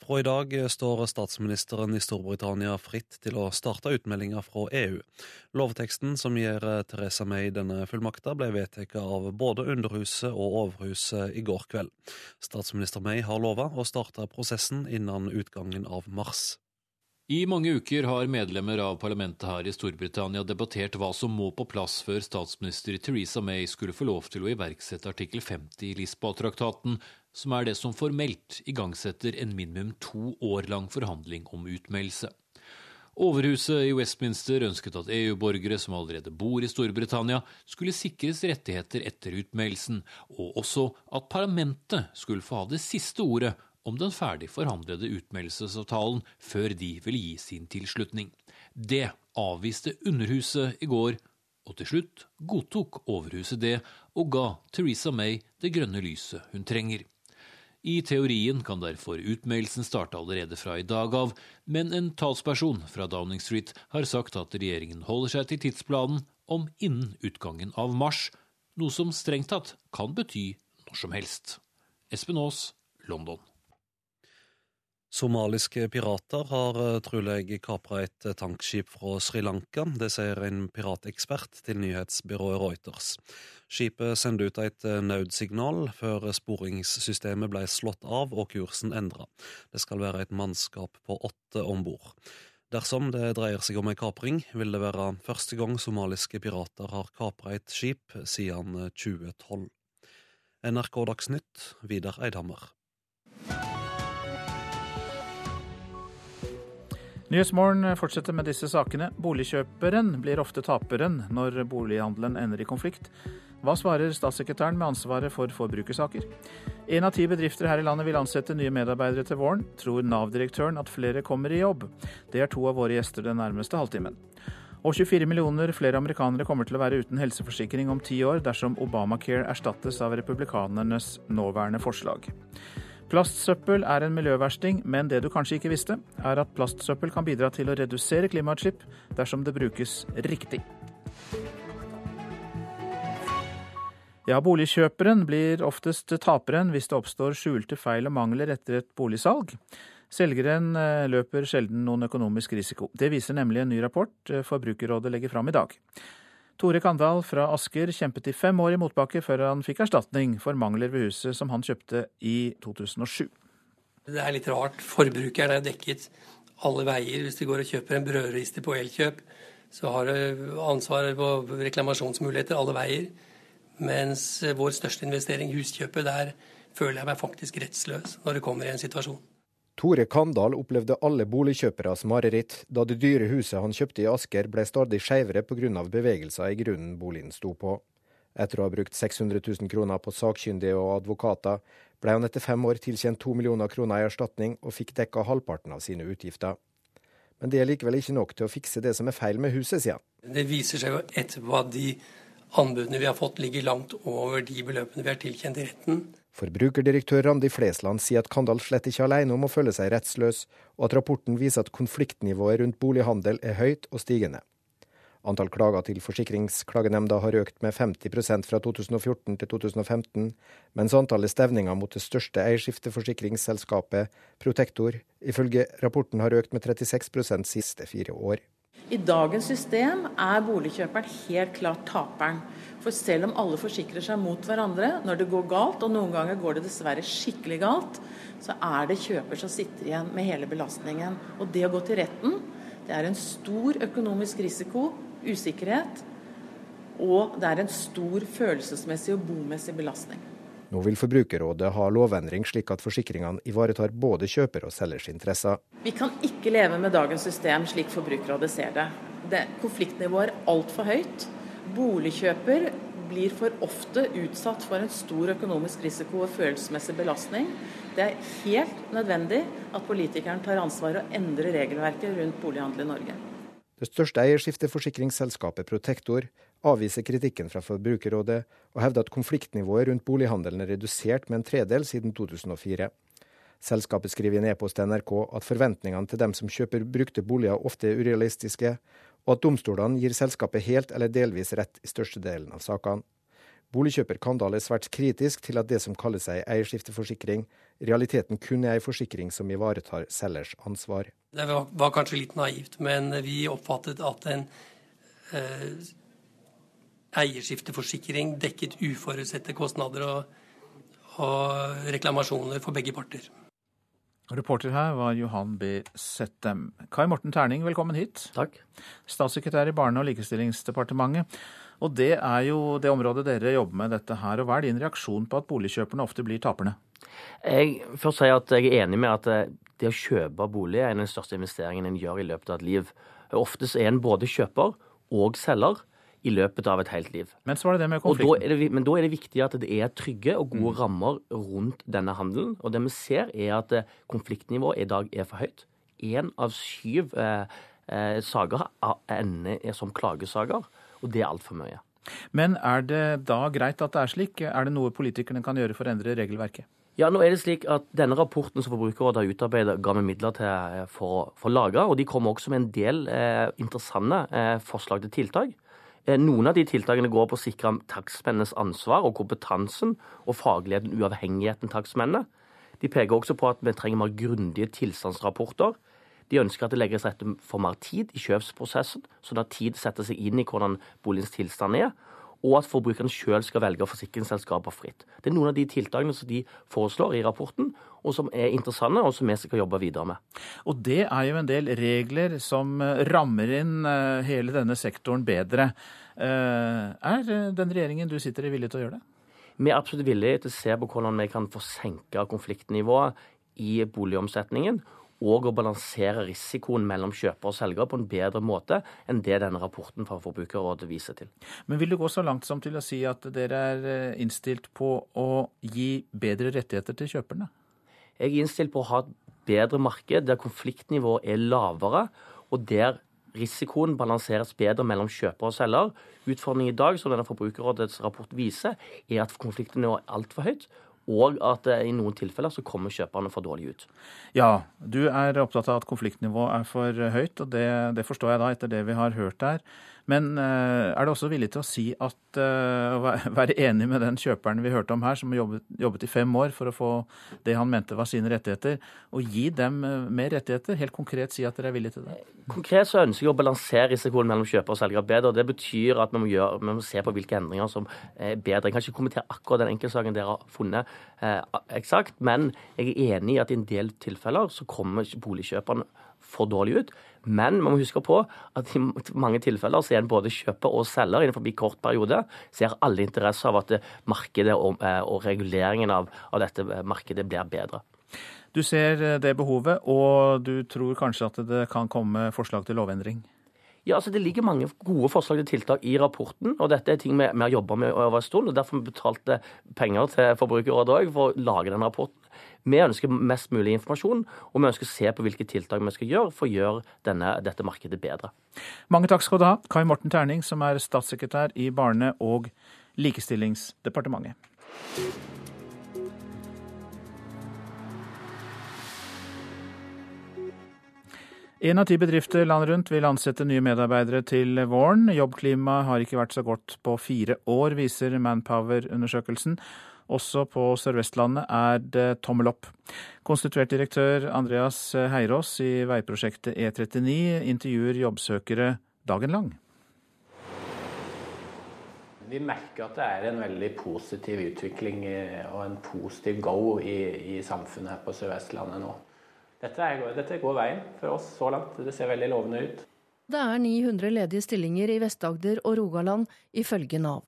[SPEAKER 26] Fra i dag står statsministeren i Storbritannia fritt til å starte utmeldinga fra EU. Lovteksten som gir Teresa May denne fullmakta, ble vedtatt av både Underhuset og Overhuset i går kveld. Statsminister May har lova å starte prosessen innen utgangen av mars.
[SPEAKER 2] I mange uker har medlemmer av parlamentet her i Storbritannia debattert hva som må på plass før statsminister Theresa May skulle få lov til å iverksette artikkel 50 i Lisboa-traktaten, som er det som formelt igangsetter en minimum to år lang forhandling om utmeldelse. Overhuset i Westminster ønsket at EU-borgere som allerede bor i Storbritannia, skulle sikres rettigheter etter utmeldelsen, og også at parlamentet skulle få ha det siste ordet om den ferdig forhandlede utmeldelsesavtalen før de ville gi sin tilslutning. Det avviste Underhuset i går, og til slutt godtok Overhuset det og ga Theresa May det grønne lyset hun trenger. I teorien kan derfor utmeldelsen starte allerede fra i dag av, men en talsperson fra Downing Street har sagt at regjeringen holder seg til tidsplanen om innen utgangen av mars, noe som strengt tatt kan bety når som helst. Espen Aas, London.
[SPEAKER 26] Somaliske pirater har trolig kapra et tankskip fra Sri Lanka. Det sier en piratekspert til nyhetsbyrået Reuters. Skipet sendte ut et nødsignal før sporingssystemet ble slått av og kursen endra. Det skal være et mannskap på åtte om bord. Dersom det dreier seg om en kapring, vil det være første gang somaliske pirater har kapra et skip siden 2012. NRK Dagsnytt, Vidar Eidhammer.
[SPEAKER 4] Nyhetsmorgen fortsetter med disse sakene. Boligkjøperen blir ofte taperen når bolighandelen ender i konflikt. Hva svarer statssekretæren med ansvaret for forbrukersaker? En av ti bedrifter her i landet vil ansette nye medarbeidere til våren. Tror Nav-direktøren at flere kommer i jobb? Det er to av våre gjester den nærmeste halvtimen. Og 24 millioner flere amerikanere kommer til å være uten helseforsikring om ti år dersom Obamacare erstattes av republikanernes nåværende forslag. Plastsøppel er en miljøversting, men det du kanskje ikke visste, er at plastsøppel kan bidra til å redusere klimautslipp dersom det brukes riktig. Ja, boligkjøperen blir oftest taperen hvis det oppstår skjulte feil og mangler etter et boligsalg. Selgeren eh, løper sjelden noen økonomisk risiko. Det viser nemlig en ny rapport eh, Forbrukerrådet legger fram i dag. Tore Kandal fra Asker kjempet i fem år i motbakke før han fikk erstatning for mangler ved huset som han kjøpte i 2007.
[SPEAKER 27] Det er litt rart. Forbrukeren er dekket alle veier. Hvis du går og kjøper en brødrister på Elkjøp, så har du ansvaret på reklamasjonsmuligheter alle veier. Mens vår største investering, huskjøpet, der føler jeg meg faktisk rettsløs når det kommer i en situasjon.
[SPEAKER 28] Tore Kandal opplevde alle boligkjøperes mareritt da det dyre huset han kjøpte i Asker ble stadig skeivere pga. bevegelser i grunnen boligen sto på. Etter å ha brukt 600 000 kroner på sakkyndige og advokater, ble han etter fem år tilkjent to millioner kroner i erstatning og fikk dekka halvparten av sine utgifter. Men det er likevel ikke nok til å fikse det som er feil med huset, sier han.
[SPEAKER 27] Det viser seg jo etterpå at de anbudene vi har fått ligger langt over de beløpene vi har tilkjent i retten.
[SPEAKER 28] Forbrukerdirektør Randi Flesland sier at Kandal slett ikke er alene om å føle seg rettsløs, og at rapporten viser at konfliktnivået rundt bolighandel er høyt og stigende. Antall klager til Forsikringsklagenemnda har økt med 50% fra 2014 til 2015, mens antallet stevninger mot det største eierskifteforsikringsselskapet, Protektor, ifølge rapporten har økt med 36% siste fire år.
[SPEAKER 29] I dagens system er boligkjøperen helt klart taperen. For selv om alle forsikrer seg mot hverandre når det går galt, og noen ganger går det dessverre skikkelig galt, så er det kjøper som sitter igjen med hele belastningen. Og det å gå til retten, det er en stor økonomisk risiko, usikkerhet, og det er en stor følelsesmessig og bomessig belastning.
[SPEAKER 28] Nå vil Forbrukerrådet ha lovendring slik at forsikringene ivaretar både kjøper og selgers interesser.
[SPEAKER 29] Vi kan ikke leve med dagens system slik Forbrukerrådet ser det. det konfliktnivået er altfor høyt. Boligkjøper blir for ofte utsatt for en stor økonomisk risiko og følelsesmessig belastning. Det er helt nødvendig at politikeren tar ansvar og endrer regelverket rundt bolighandel i Norge.
[SPEAKER 28] Det største eierskifteforsikringsselskapet Protektor avviser kritikken fra Forbrukerrådet, og hevder at konfliktnivået rundt bolighandelen er redusert med en tredel siden 2004. Selskapet skriver i en e-post til NRK at forventningene til dem som kjøper brukte boliger ofte er urealistiske, og at domstolene gir selskapet helt eller delvis rett i størstedelen av sakene. Boligkjøper Kandal er svært kritisk til at det som kaller seg eierskifteforsikring, realiteten kun er ei forsikring som ivaretar selgers ansvar.
[SPEAKER 27] Det var, kanskje litt naivt, men vi oppfattet at en eh, eierskifteforsikring dekket uforutsette kostnader og, og reklamasjoner for begge parter.
[SPEAKER 4] Reporter her var Johan B. Settem. Kai Morten Terning, velkommen hit.
[SPEAKER 30] Takk.
[SPEAKER 4] Statssekretær i Barne- og likestillingsdepartementet. Og det er jo det området dere jobber med dette her. Og hva er din reaksjon på at boligkjøperne ofte blir taperne?
[SPEAKER 30] Jeg først sier at jeg er enig med at eh, det å kjøpe bolig er en av de største investeringene en gjør i løpet av et liv. Ofte er en både kjøper og selger i løpet av et helt liv.
[SPEAKER 4] Men så var det det med konflikten.
[SPEAKER 30] Da det, men da er det viktig at det er trygge og gode mm. rammer rundt denne handelen. Og det vi ser, er at eh, konfliktnivået i dag er for høyt. Én av syv eh, eh, saker ender som klagesaker, og det er altfor mye.
[SPEAKER 4] Men er det da greit at det er slik? Er det noe politikerne kan gjøre for å endre regelverket?
[SPEAKER 30] Ja, nå er det slik at Denne rapporten som Forbrukerrådet har utarbeidet, ga vi midler til eh, for, å lage. Og de kommer også med en del eh, interessante eh, forslag til tiltak. Eh, noen av de tiltakene går på å sikre takstmennenes ansvar og kompetansen og fagligheten, uavhengigheten takstmennene. De peker også på at vi trenger mer grundige tilstandsrapporter. De ønsker at det legges rette for mer tid i kjøpsprosessen, sånn at tid setter seg inn i hvordan boligens tilstand er, og at forbrukeren sjøl skal velge forsikringsselskaper fritt. Det er noen av de tiltakene som de foreslår i rapporten, og som er interessante, og som vi skal jobbe videre med.
[SPEAKER 4] Og det er jo en del regler som eh, rammer inn eh, hele denne sektoren bedre. Eh, er den regjeringen du sitter i villig til å gjøre det?
[SPEAKER 30] Vi er absolutt villige til å se på hvordan vi kan få senka konfliktnivået i boligomsetningen. Og å balansere risikoen mellom kjøper og selger på en bedre måte enn det denne rapporten fra Forbrukerrådet viser til.
[SPEAKER 4] Men vil du gå så langt som til å si at dere er eh, innstilt på å gi bedre rettigheter til kjøperne?
[SPEAKER 30] Jeg er innstilt på å ha et bedre marked der konfliktnivået er lavere, og der risikoen balanseres bedre mellom kjøper og selger. Utfordringen i dag, som denne Forbrukerrådets rapport viser, er at konfliktnivået er altfor høyt, og at i noen tilfeller så kommer kjøperne for dårlig ut.
[SPEAKER 4] Ja, du er opptatt av at konfliktnivået er for høyt, og det, det forstår jeg da etter det vi har hørt her. Men eh, er du også villig til å si at eh, være enig med den kjøperen vi hørte om her, som jobbet, jobbet i fem år for å få det han mente var sine rettigheter, og gi dem eh, mer rettigheter? Helt konkret si at dere er villige til det?
[SPEAKER 30] Konkret så ønsker jeg å balansere risikoen mellom kjøper og selger bedre. og Det betyr at vi må, gjøre, vi må se på hvilke endringer som er bedre. Jeg kan ikke kommentere akkurat den enkeltsaken dere har funnet eh, eksakt, men jeg er enig i at i en del tilfeller så kommer boligkjøperne for dårlig ut. Men man må huske på at i mange tilfeller så er en både kjøper og selger innenfor en kort periode. Ser alle interesse av at markedet og, eh, og reguleringen av, av, dette markedet blir bedre.
[SPEAKER 4] Du ser eh, det behovet, og du tror kanskje at det kan komme forslag til lovendring?
[SPEAKER 30] Ja, altså Det ligger mange gode forslag til tiltak i rapporten. og Dette er ting vi, vi har jobba med over en stund. og Derfor vi betalte penger til Forbrukerrådet òg for å lage den rapporten. Vi ønsker mest mulig informasjon, og vi ønsker å se på hvilke tiltak vi skal gjøre for å gjøre denne, dette markedet bedre.
[SPEAKER 4] Mange takk skal du ha, Kai Morten Terning, som er statssekretær i Barne- og likestillingsdepartementet. En av ti bedrifter landet rundt vil ansette nye medarbeidere til våren. Jobbklimaet har ikke vært så godt på fire år, viser Manpower-undersøkelsen. Også på Sør-Vestlandet er det tommel opp. Konstituert direktør Andreas Heirås i veiprosjektet E39 intervjuer jobbsøkere dagen lang.
[SPEAKER 31] Vi merker at det er en veldig positiv utvikling og en positiv go i, i samfunnet her på Sør-Vestlandet nå. Dette, er, dette går veien for oss så langt. Det ser veldig lovende ut.
[SPEAKER 32] Det er 900 ledige stillinger i Vest-Agder og Rogaland, ifølge Nav.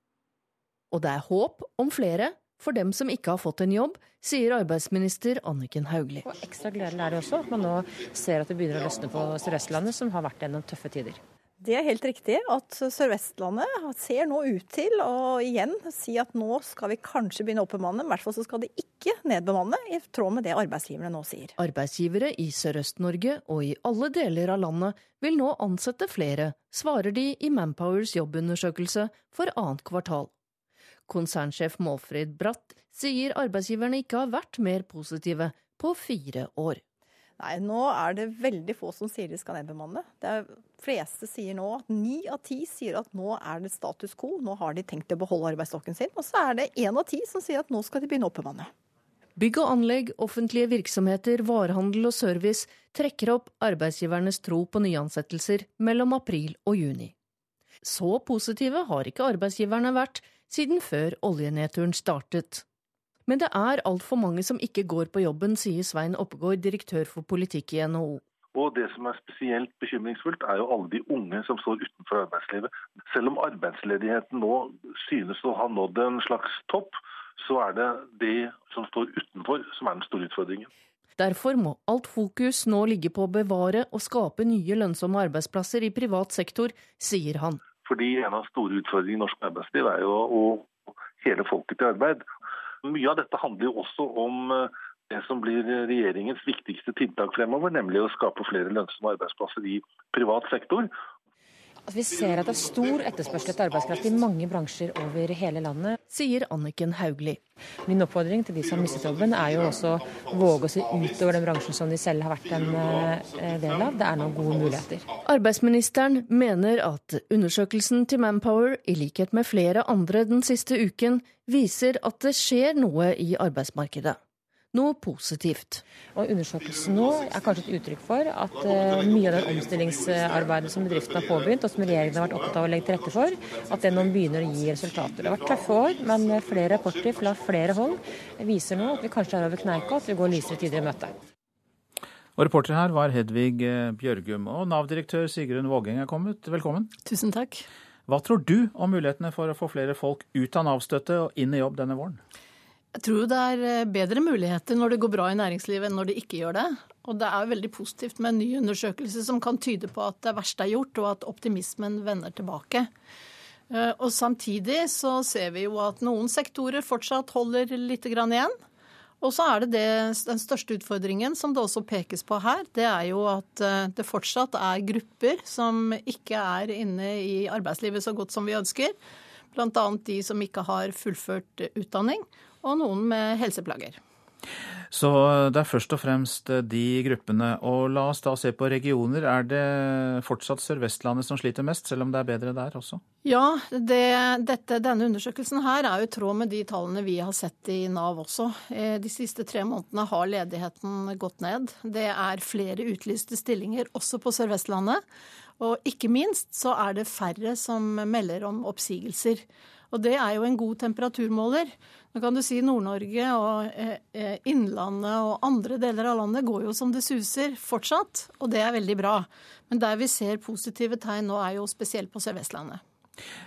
[SPEAKER 32] Og det er håp om flere, for dem som ikke har fått en jobb, sier arbeidsminister Anniken Hauglie.
[SPEAKER 33] Og ekstra gledelig er det også at man nå ser at det begynner å løsne på Sør-Østlandet, som har vært gjennom tøffe tider.
[SPEAKER 34] Det er helt riktig at Sør-Vestlandet ser nå ut til å igjen si at nå skal vi kanskje begynne å oppbemanne. I hvert fall så skal de ikke nedbemanne, i tråd med det arbeidsgiverne nå sier.
[SPEAKER 32] Arbeidsgivere i Sørøst-Norge og i alle deler av landet vil nå ansette flere, svarer de i Manpowers jobbundersøkelse for annet kvartal. Konsernsjef Målfrid Bratt sier arbeidsgiverne ikke har vært mer positive på fire år.
[SPEAKER 34] Nei, nå er det veldig få som sier de skal nedbemanne. De fleste sier nå at ni av ti sier at nå er det status quo, nå har de tenkt å beholde arbeidsstokken sin. Og så er det én av ti som sier at nå skal de begynne å oppbemanne.
[SPEAKER 32] Bygg og anlegg, offentlige virksomheter, varehandel og service trekker opp arbeidsgivernes tro på nyansettelser mellom april og juni. Så positive har ikke arbeidsgiverne vært siden før oljenedturen startet. Men det er altfor mange som ikke går på jobben, sier Svein Oppegård, direktør for politikk i NHO.
[SPEAKER 35] Og Det som er spesielt bekymringsfullt, er jo alle de unge som står utenfor arbeidslivet. Selv om arbeidsledigheten nå synes å ha nådd en slags topp, så er det de som står utenfor som er den store utfordringen.
[SPEAKER 32] Derfor må alt fokus nå ligge på å bevare og skape nye lønnsomme arbeidsplasser i privat sektor, sier han.
[SPEAKER 35] Fordi en av store utfordringene i norsk arbeidsliv er jo å hele folket til arbeid. Mye av dette handler jo også om eh, det som blir regjeringens viktigste tiltak fremover, nemlig å skape flere lønnsomme arbeidsplasser i privat sektor.
[SPEAKER 33] Altså, vi ser at det er stor etterspørsel etter arbeidskraft i mange bransjer over hele landet.
[SPEAKER 32] Sier Anniken Hauglie.
[SPEAKER 33] Min oppfordring til de som har mistet jobben, er jo også å våge å se utover den bransjen som de selv har vært en eh, del av. Det er nå gode muligheter.
[SPEAKER 32] Arbeidsministeren mener at undersøkelsen til Manpower, i likhet med flere andre den siste uken, viser at det skjer noe i arbeidsmarkedet noe positivt.
[SPEAKER 33] Og Undersøkelsen nå er kanskje et uttrykk for at uh, mye av det omstillingsarbeidet som bedriftene har påbegynt, og som regjeringen har vært opptatt av å legge til rette for, at det nå begynner å gi resultater. Det har vært tøffe år, men flere rapporter fra flere hold viser nå at vi kanskje er over kneika, at vi går lysere tider i møte.
[SPEAKER 4] Og Reporter her var Hedvig eh, Bjørgum. Og Nav-direktør Sigrun Vågeng er kommet. Velkommen.
[SPEAKER 36] Tusen takk.
[SPEAKER 4] Hva tror du om mulighetene for å få flere folk ut av Nav-støtte og inn i jobb denne våren?
[SPEAKER 37] Jeg tror det er eh, bedre muligheter når det går bra i næringslivet enn når det ikke gjør det. Og det er veldig positivt med en ny undersøkelse som kan tyde på at det verste er gjort, og at optimismen vender tilbake. Eh, og samtidig så ser vi jo at noen sektorer fortsatt holder litt igjen. Og så er det, det den største utfordringen, som det også pekes på her, det er jo at eh, det fortsatt er grupper som ikke er inne i arbeidslivet så godt som vi ønsker. Bl.a. de som ikke har fullført utdanning, og noen med helseplager.
[SPEAKER 4] Så det er først og fremst de gruppene. Og la oss da se på regioner. Er det fortsatt Sør-Vestlandet som sliter mest, selv om det er bedre der også?
[SPEAKER 37] Ja, det, dette, denne undersøkelsen her er jo i tråd med de tallene vi har sett i Nav også. Eh, de siste tre månedene har ledigheten gått ned. Det er flere utlyste stillinger også på Sør-Vestlandet. Og ikke minst så er det færre som melder om oppsigelser. Og det er jo en god temperaturmåler. Nå kan du si Nord-Norge og eh, eh, Innlandet og andre deler av landet går jo som det suser fortsatt, og det er veldig bra. Men der vi ser positive tegn nå, er jo spesielt på Sør-Vestlandet.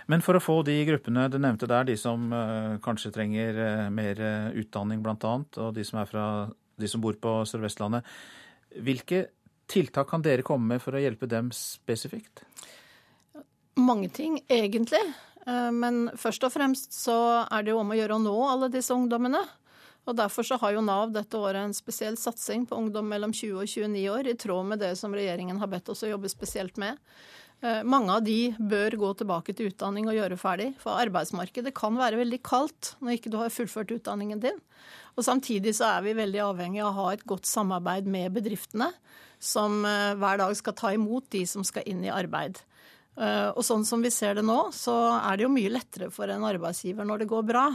[SPEAKER 4] Men for å få de gruppene du nevnte der, de som uh, kanskje trenger mer utdanning bl.a., og de som, fra, de som bor på Sør-Vestlandet, hvilke tiltak kan dere komme med for å hjelpe dem spesifikt?
[SPEAKER 37] Mange ting, egentlig. Eh, men først og fremst så er det jo om å gjøre å nå alle disse ungdommene. Og Derfor så har jo Nav dette året en spesiell satsing på ungdom mellom 20 og 29 år, i tråd med det som regjeringen har bedt oss å jobbe spesielt med. Eh, mange av de bør gå tilbake til utdanning og gjøre ferdig, for arbeidsmarkedet kan være veldig kaldt når ikke du har fullført utdanningen din. Og Samtidig så er vi veldig avhengig av å ha et godt samarbeid med bedriftene, som eh, hver dag skal ta imot de som skal inn i arbeid. Eh, og sånn som vi ser det nå, så er det jo mye lettere for en arbeidsgiver når det går bra,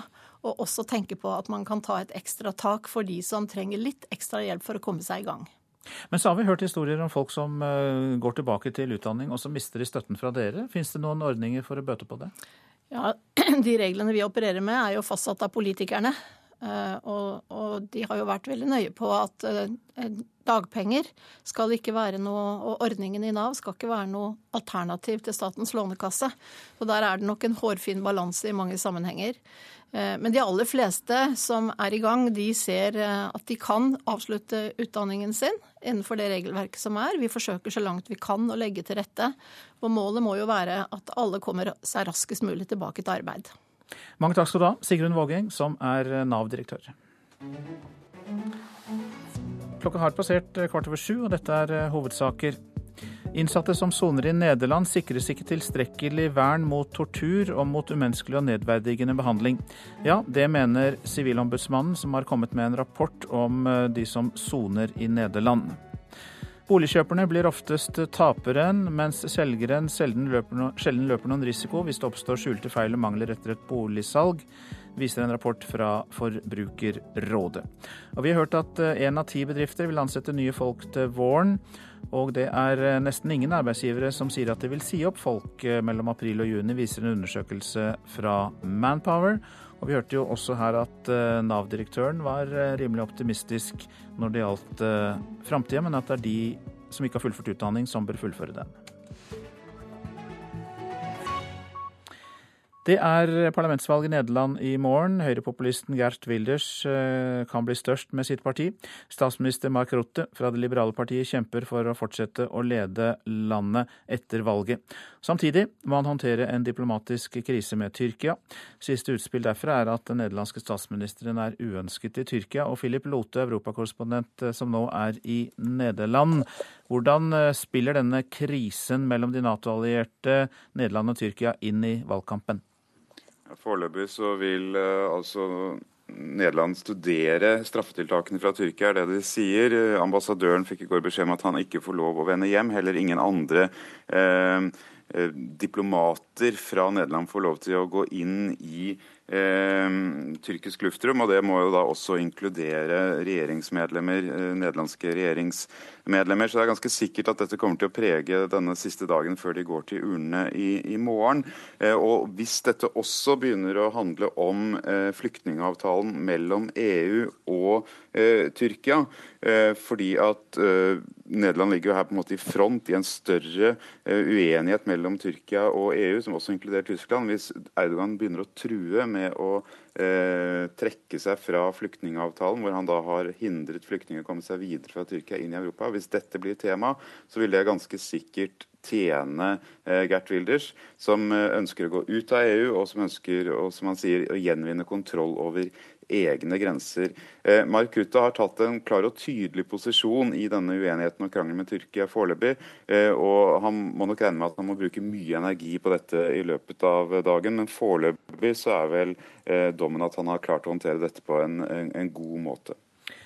[SPEAKER 37] og også tenke på at man kan ta et ekstra tak for de som trenger litt ekstra hjelp for å komme seg i gang.
[SPEAKER 4] Men så har vi hørt historier om folk som eh, går tilbake til utdanning, og så mister de støtten fra dere. Fins det noen ordninger for å bøte på det?
[SPEAKER 37] Ja, De reglene vi opererer med, er jo fastsatt av politikerne. Eh, og, og, de har jo vært veldig nøye på at uh, dagpenger skal ikke være noe, og ordningen i Nav skal ikke være noe alternativ til Statens lånekasse. Og der er det nok en hårfin balanse i mange sammenhenger. Uh, men de aller fleste som er i gang, de ser at de kan avslutte utdanningen sin innenfor det regelverket som er. Vi forsøker så langt vi kan å legge til rette. Og målet må jo være at alle kommer seg raskest mulig tilbake til arbeid.
[SPEAKER 4] Mange takk skal du ha, Sigrun Vågeng, som er Nav-direktør. Klokka har passert kvart over sju, og dette er eh, hovedsaker. Innsatte som soner i Nederland sikres ikke tilstrekkelig vern mot tortur og mot umenneskelig og nedverdigende behandling. Ja, det mener Sivilombudsmannen, som har kommet med en rapport om eh, de som soner i Nederland. Boligkjøperne blir oftest taperen, mens selgeren sjelden løper, no, sjelden løper noen risiko hvis det oppstår skjulte feil og mangler etter et boligsalg, viser en rapport fra Forbrukerrådet. Og Vi har hørt at én eh, av ti bedrifter vil ansette nye folk til våren. Og det er eh, nesten ingen arbeidsgivere som sier at de vil si opp folk eh, mellom april og juni, viser en undersøkelse fra Manpower. Og Vi hørte jo også her at uh, Nav-direktøren var uh, rimelig optimistisk når det gjaldt uh, framtida, men at det er de som ikke har fullført utdanning, som bør fullføre den. Det er parlamentsvalg i Nederland i morgen. Høyrepopulisten Gert Wilders eh, kan bli størst med sitt parti. Statsminister Mark Rutte fra det liberale partiet kjemper for å fortsette å lede landet etter valget. Samtidig må han håndtere en diplomatisk krise med Tyrkia. Siste utspill derfra er at den nederlandske statsministeren er uønsket i Tyrkia. Og Philip Lote, europakorrespondent eh, som nå er i Nederland. Hvordan eh, spiller denne krisen mellom de Nato-allierte Nederland og Tyrkia inn i valgkampen?
[SPEAKER 38] Foreløpig så vil uh, altså Nederland studere straffetiltakene fra Tyrkia, er det de sier. Ambassadøren fikk i går beskjed om at han ikke får lov å vende hjem. Heller ingen andre eh, diplomater fra Nederland får lov til å gå inn i eh, tyrkisk luftrom. og Det må jo da også inkludere regjeringsmedlemmer, eh, nederlandske regjeringsmedlemmer. Så det er ganske sikkert at dette kommer til å prege denne siste dagen før de går til urnene i, i morgen. Eh, og Hvis dette også begynner å handle om eh, flyktningavtalen mellom EU og Tyrkia, fordi at Nederland ligger jo her på en måte i front i en større uenighet mellom Tyrkia og EU, som også inkluderer Tyskland. Hvis Erdogan begynner å true med å eh, trekke seg fra flyktningavtalen, hvor han da har hindret flyktninger å komme seg videre fra Tyrkia inn i Europa. Hvis dette blir tema, så vil det ganske sikkert tjene eh, Gert Wilders, som eh, ønsker å gå ut av EU, og som ønsker og som han sier, å gjenvinne kontroll over egne grenser. Eh, Mark Rutte har tatt en klar og tydelig posisjon i denne uenigheten og krangelen med Tyrkia foreløpig. Eh, og han må nok regne med at han må bruke mye energi på dette i løpet av dagen. Men foreløpig så er vel eh, dommen at han har klart å håndtere dette på en, en, en god måte.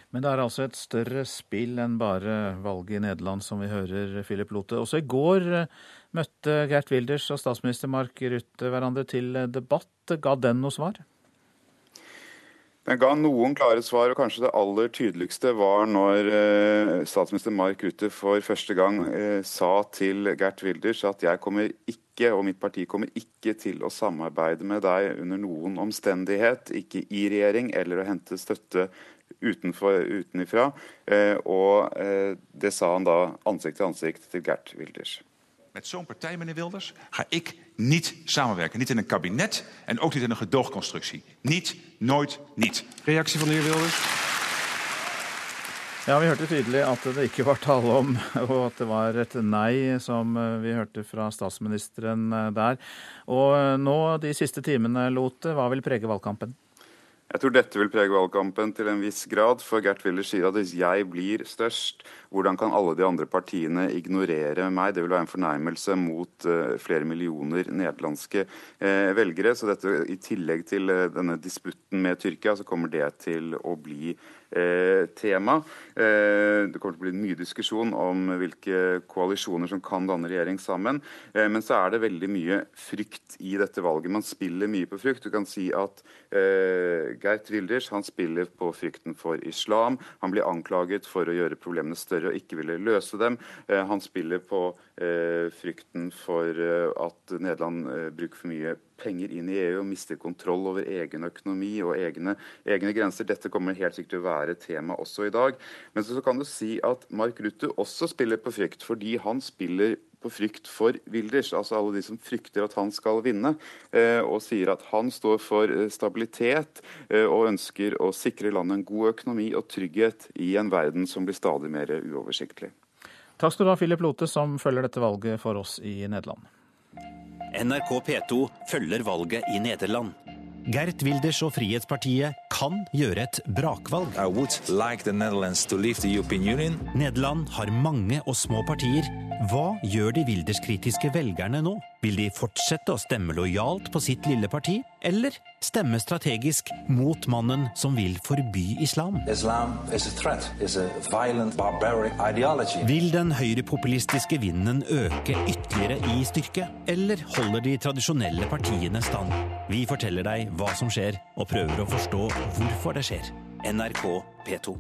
[SPEAKER 4] Men det er altså et større spill enn bare valget i Nederland, som vi hører Philip Lote. Også i går møtte Gert Wilders og statsminister Mark Rutte hverandre til debatt. Ga den noe svar?
[SPEAKER 38] Den ga noen klare svar, og kanskje det aller tydeligste var når eh, statsminister Mark Rutte for første gang eh, sa til Gert Wilders at jeg kommer ikke, og mitt parti kommer ikke til å samarbeide med deg under noen omstendighet, ikke i regjering eller å hente støtte utenfor, utenifra. Eh, og det sa han da ansikt til ansikt til Gert Wilders.
[SPEAKER 39] Met zo'n partij, meneer Wilders, ga ik niet samenwerken. Niet in een kabinet en ook niet in een gedoogconstructie. Niet, nooit, niet. Reactie van de heer Wilders?
[SPEAKER 4] Ja, Vi hørte tydelig at det ikke var tale om, og at det var et nei, som eh, vi hørte fra statsministeren eh, der. Og eh, nå, de siste timene, Lote, hva vil prege valgkampen?
[SPEAKER 38] Jeg tror dette vil prege valgkampen til en viss grad, for Gert Willer sier at hvis jeg blir størst, hvordan kan alle de andre partiene ignorere meg? Det vil være en fornærmelse mot uh, flere millioner nederlandske uh, velgere. Så dette, i tillegg til uh, denne disputten med Tyrkia, så kommer det til å bli tema. Det kommer til å bli mye diskusjon om hvilke koalisjoner som kan danne regjering sammen. Men så er det veldig mye frykt i dette valget. Man spiller mye på frykt. Du kan si at Gert Wilders han spiller på frykten for islam. Han blir anklaget for å gjøre problemene større og ikke ville løse dem. Eh, han spiller på eh, frykten for eh, at Nederland bruker for mye penger inn i EU og mister kontroll over egen økonomi og egne, egne grenser. Dette kommer helt sikkert til å være tema også i dag. Men så kan du si at Mark Rutte også spiller på frykt, fordi han spiller på frykt for Wilders, altså alle de som frykter at han skal vinne, eh, og sier at han står for eh, stabilitet eh, og ønsker å sikre landet en god økonomi og trygghet i en verden som blir stadig mer uoversiktlig.
[SPEAKER 4] Takk skal du ha, Philip Lote, som følger dette valget for oss i Nederland.
[SPEAKER 40] NRK P2 følger valget i Nederland. Gert Wilders og Frihetspartiet kan gjøre et brakvalg.
[SPEAKER 41] Like
[SPEAKER 40] Nederland har mange og små partier. Hva gjør de Wilders-kritiske velgerne nå? Vil de fortsette å stemme lojalt på sitt lille parti, eller stemme strategisk mot mannen som vil forby islam?
[SPEAKER 41] Islam threat, violent,
[SPEAKER 40] vil den høyrepopulistiske vinden øke ytterligere i styrke, eller holder de tradisjonelle partiene stand? Vi forteller deg hva som skjer, og prøver å forstå hvorfor det skjer. NRK P2.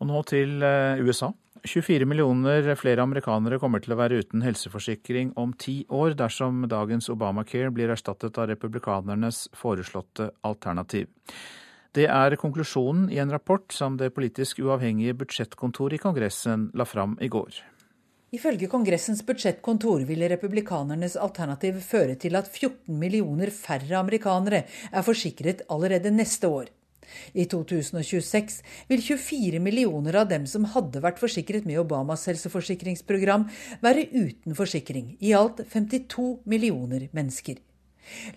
[SPEAKER 4] Og nå til eh, USA. 24 millioner flere amerikanere kommer til å være uten helseforsikring om ti år dersom dagens Obamacare blir erstattet av republikanernes foreslåtte alternativ. Det er konklusjonen i en rapport som det politisk uavhengige budsjettkontoret i Kongressen la fram i går.
[SPEAKER 42] Ifølge Kongressens budsjettkontor vil republikanernes alternativ føre til at 14 millioner færre amerikanere er forsikret allerede neste år. I 2026 vil 24 millioner av dem som hadde vært forsikret med Obamas helseforsikringsprogram, være uten forsikring. I alt 52 millioner mennesker.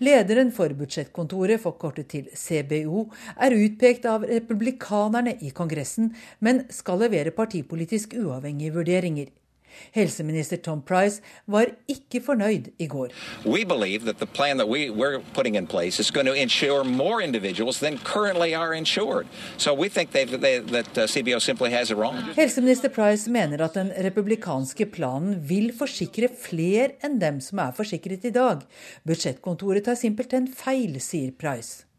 [SPEAKER 42] Lederen for budsjettkontoret, forkortet til CBO, er utpekt av republikanerne i Kongressen, men skal levere partipolitisk uavhengige vurderinger. Helseminister Tom Price var ikke fornøyd i går. We that the plan that we, we're putting in place is going to insure more individuals than currently are insured. So we think they, that uh, CBO simply has it wrong. Helseminister Price mener at den republikanske planen vil forsikre flere enn dem som er forsikret i dag. Budsjettkontoret tar simpelthen feil, sier Price.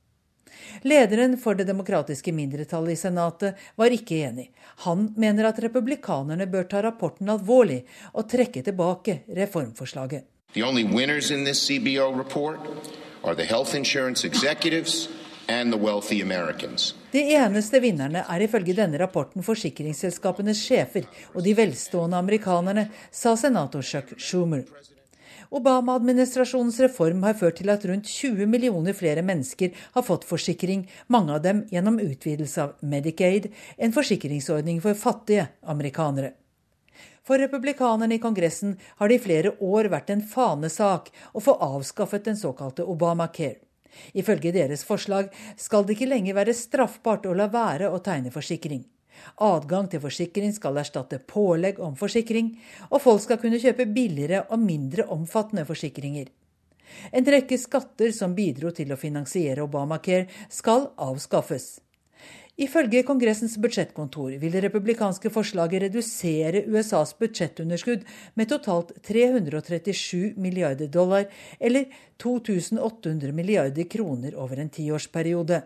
[SPEAKER 42] Lederen for det demokratiske mindretallet i Senatet var ikke enig. Han mener at republikanerne bør ta rapporten alvorlig og trekke tilbake reformforslaget. The only winners in this CBO report are the health insurance executives and the wealthy Americans. De eneste vinnerne er ifølge denne rapporten forsikringsselskapenes sjefer og de velstående amerikanerne, sa senator Chuck Schumer. Obama-administrasjonens reform har ført til at rundt 20 millioner flere mennesker har fått forsikring, mange av dem gjennom utvidelse av Medicaid, en forsikringsordning for fattige amerikanere. For republikanerne i Kongressen har det i flere år vært en fanesak å få avskaffet den såkalte Obamacare. Ifølge deres forslag skal det ikke lenger være straffbart å la være å tegne forsikring. Adgang til forsikring skal erstatte pålegg om forsikring, og folk skal kunne kjøpe billigere og mindre omfattende forsikringer. En rekke skatter som bidro til å finansiere Obamacare, skal avskaffes. Ifølge Kongressens budsjettkontor vil det republikanske forslaget redusere USAs budsjettunderskudd med totalt 337 milliarder dollar, eller 2800 milliarder kroner over en tiårsperiode.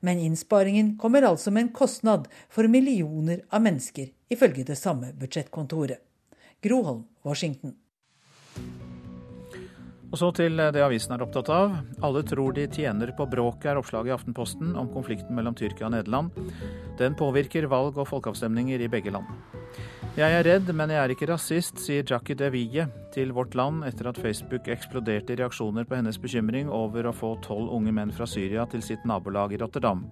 [SPEAKER 42] Men innsparingen kommer altså med en kostnad for millioner av mennesker, ifølge det samme budsjettkontoret. Groholm, Washington.
[SPEAKER 4] Og så til det avisen er opptatt av. Alle tror de tjener på bråket, er oppslaget i Aftenposten om konflikten mellom Tyrkia og Nederland. Den påvirker valg og folkeavstemninger i begge land. Jeg er redd, men jeg er ikke rasist, sier Jackie DeVille til Vårt Land etter at Facebook eksploderte i reaksjoner på hennes bekymring over å få tolv unge menn fra Syria til sitt nabolag i Rotterdam.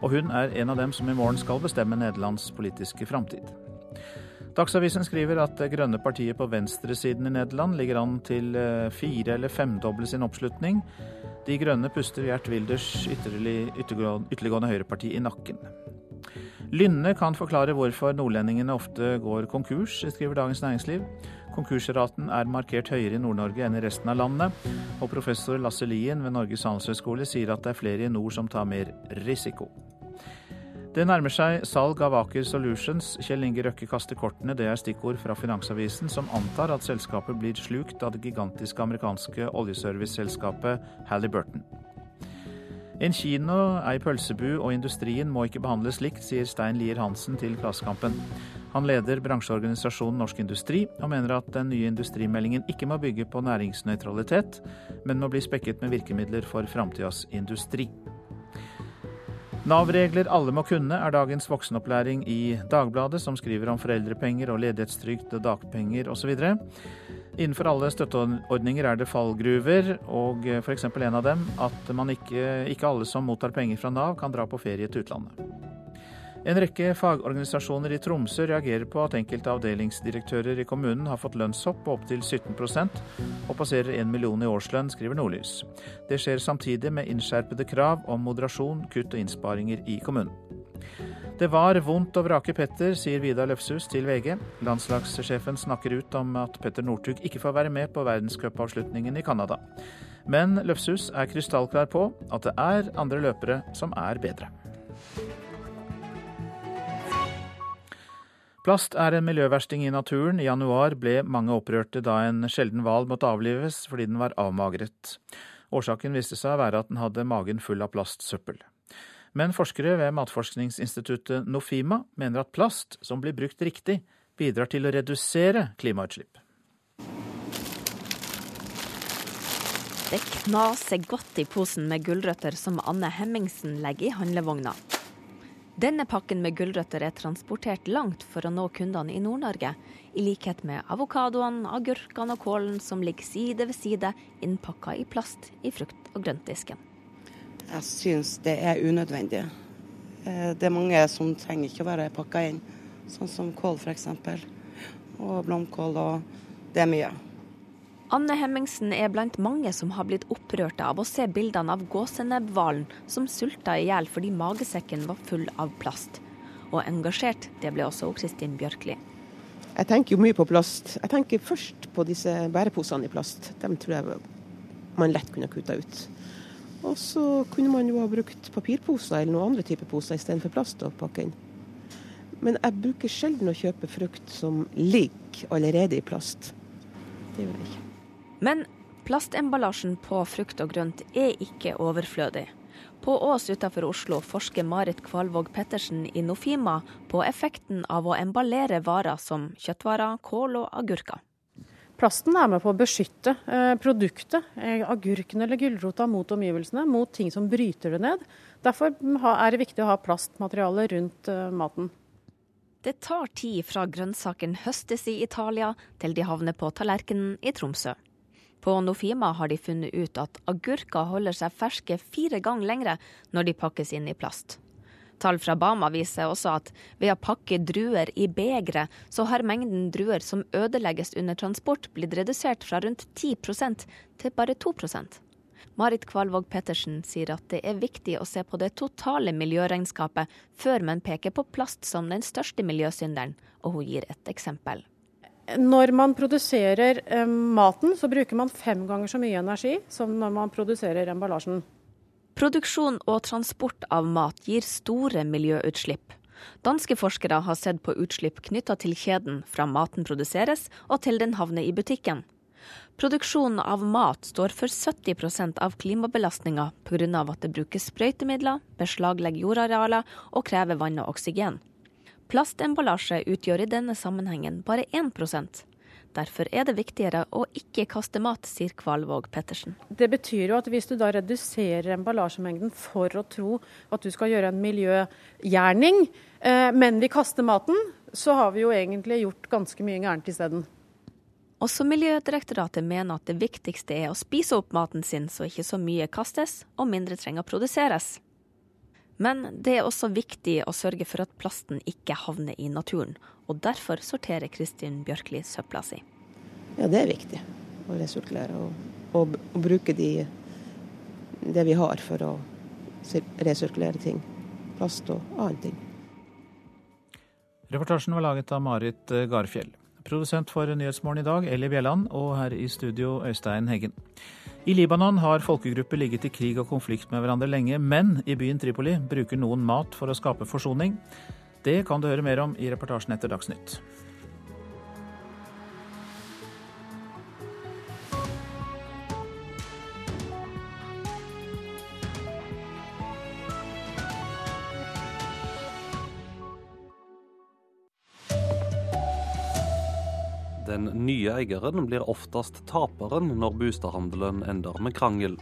[SPEAKER 4] Og hun er en av dem som i morgen skal bestemme Nederlands politiske framtid. Dagsavisen skriver at det grønne partiet på venstresiden i Nederland ligger an til eh, fire- eller femdoble sin oppslutning. De Grønne puster Gjert Wilders ytterliggående høyreparti i nakken. Lynne kan forklare hvorfor nordlendingene ofte går konkurs, skriver Dagens Næringsliv. Konkursraten er markert høyere i Nord-Norge enn i resten av landet, og professor Lasse Lien ved Norges handelshøyskole sier at det er flere i nord som tar mer risiko. Det nærmer seg salg av Aker Solutions. Kjell Inge Røkke kaster kortene, det er stikkord fra Finansavisen, som antar at selskapet blir slukt av det gigantiske amerikanske oljeserviceselskapet Halliburton. En kino, ei pølsebu og industrien må ikke behandles likt, sier Stein Lier Hansen til Klassekampen. Han leder bransjeorganisasjonen Norsk Industri, og mener at den nye industrimeldingen ikke må bygge på næringsnøytralitet, men må bli spekket med virkemidler for framtidas industri. Nav-regler alle må kunne er dagens voksenopplæring i Dagbladet, som skriver om foreldrepenger og ledighetstrygd, dagpenger osv. Innenfor alle støtteordninger er det fallgruver, og f.eks. en av dem at ikke, ikke alle som mottar penger fra Nav, kan dra på ferie til utlandet. En rekke fagorganisasjoner i Tromsø reagerer på at enkelte avdelingsdirektører i kommunen har fått lønnshopp på opptil 17% og passerer 1 million i årslønn, skriver Nordlys. Det skjer samtidig med innskjerpede krav om moderasjon, kutt og innsparinger i kommunen. Det var vondt å vrake Petter, sier Vidar Løfshus til VG. Landslagssjefen snakker ut om at Petter Northug ikke får være med på verdenscupavslutningen i Canada. Men Løfshus er krystallklar på at det er andre løpere som er bedre. Plast er en miljøversting i naturen. I januar ble mange opprørte da en sjelden hval måtte avlives fordi den var avmagret. Årsaken viste seg å være at den hadde magen full av plastsøppel. Men forskere ved matforskningsinstituttet Nofima mener at plast som blir brukt riktig, bidrar til å redusere klimautslipp.
[SPEAKER 43] Det knaser godt i posen med gulrøtter som Anne Hemmingsen legger i handlevogna. Denne pakken med gulrøtter er transportert langt for å nå kundene i Nord-Norge, i likhet med avokadoene, agurkene og kålen som ligger side ved side innpakka i plast i frukt- og grøntdisken.
[SPEAKER 44] Jeg syns det er unødvendig. Eh, det er mange som trenger ikke å være pakka inn, sånn som kål f.eks. Og blomkål, og det er mye.
[SPEAKER 43] Anne Hemmingsen er blant mange som har blitt opprørte av å se bildene av gåsenebbhvalen som sulta i hjel fordi magesekken var full av plast. Og engasjert, det ble også Kristin Bjørkli.
[SPEAKER 45] Jeg tenker jo mye på plast. Jeg tenker først på disse bæreposene i plast. Dem tror jeg man lett kunne kutta ut. Og så kunne man jo ha brukt papirposer eller noen andre typer poser istedenfor plast å pakke inn. Men jeg bruker sjelden å kjøpe frukt som ligger allerede i plast. Det gjør jeg ikke.
[SPEAKER 43] Men plastemballasjen på frukt og grønt er ikke overflødig. På Ås utenfor Oslo forsker Marit Kvalvåg Pettersen i Nofima på effekten av å emballere varer som kjøttvarer, kål og agurker.
[SPEAKER 46] Plasten er med på å beskytte eh, produktet, eh, agurken eller gulrota, mot omgivelsene, mot ting som bryter det ned. Derfor er det viktig å ha plastmateriale rundt eh, maten.
[SPEAKER 43] Det tar tid fra grønnsakene høstes i Italia til de havner på tallerkenen i Tromsø. På Nofima har de funnet ut at agurker holder seg ferske fire ganger lengre når de pakkes inn i plast. Tall fra Bama viser også at ved å pakke druer i begre, så har mengden druer som ødelegges under transport blitt redusert fra rundt 10% til bare 2% Marit Kvalvåg Pettersen sier at det er viktig å se på det totale miljøregnskapet før man peker på plast som den største miljøsynderen, og hun gir et eksempel.
[SPEAKER 46] Når man produserer eh, maten, så bruker man fem ganger så mye energi som når man produserer emballasjen.
[SPEAKER 43] Produksjon og transport av mat gir store miljøutslipp. Danske forskere har sett på utslipp knytta til kjeden fra maten produseres og til den havner i butikken. Produksjonen av mat står for 70% av klimabelastninga pga. at det brukes sprøytemidler, beslaglegger jordarealer og krever vann og oksygen. Plastemballasje utgjør i denne sammenhengen bare 1 Derfor er det viktigere å ikke kaste mat, sier Kvalvåg Pettersen.
[SPEAKER 46] Det betyr jo at hvis du da reduserer emballasjemengden for å tro at du skal gjøre en miljøgjerning, eh, men vi kaster maten, så har vi jo egentlig gjort ganske mye gærent isteden.
[SPEAKER 43] Også Miljødirektoratet mener at det viktigste er å spise opp maten sin så ikke så mye kastes og mindre trenger å produseres. Men det er også viktig å sørge for at plasten ikke havner i naturen, og derfor sorterer Kristin Bjørkli søpla si.
[SPEAKER 45] Ja, det er viktig å resirkulere og, og, og bruke de, det vi har for å resirkulere ting. Plast og annen ting.
[SPEAKER 4] Reportasjen var laget av Marit eh, Garfjell. Produsent for Nyhetsmorgen i dag, Eli Bjelland, og her i studio, Øystein Heggen. I Libanon har folkegrupper ligget i krig og konflikt med hverandre lenge, men i byen Tripoli bruker noen mat for å skape forsoning. Det kan du høre mer om i reportasjen etter Dagsnytt.
[SPEAKER 26] Den nye eieren blir oftest taperen når bolighandelen ender med krangel.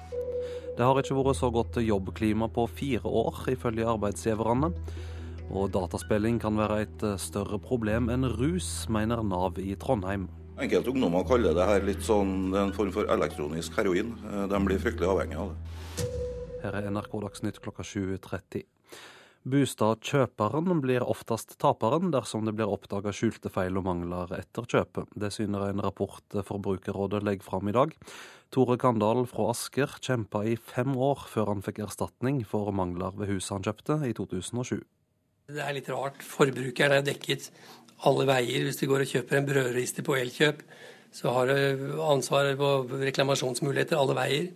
[SPEAKER 26] Det har ikke vært så godt jobbklima på fire år, ifølge arbeidsgiverne. Og dataspilling kan være et større problem enn rus, mener Nav i Trondheim.
[SPEAKER 47] Enkelte ungdommer kaller det her litt sånn en form for elektronisk heroin. De blir fryktelig avhengige av det.
[SPEAKER 26] Her er NRK Dagsnytt klokka 7.30. Bostadkjøperen blir oftest taperen dersom det blir oppdaga skjulte feil og mangler etter kjøpet. Det syner en rapport Forbrukerrådet legger fram i dag. Tore Kandal fra Asker kjempa i fem år før han fikk erstatning for mangler ved huset han kjøpte i 2007.
[SPEAKER 27] Det er litt rart. Forbrukeren er dekket alle veier. Hvis du går og kjøper en brødriste på Elkjøp, så har du ansvar på reklamasjonsmuligheter alle veier.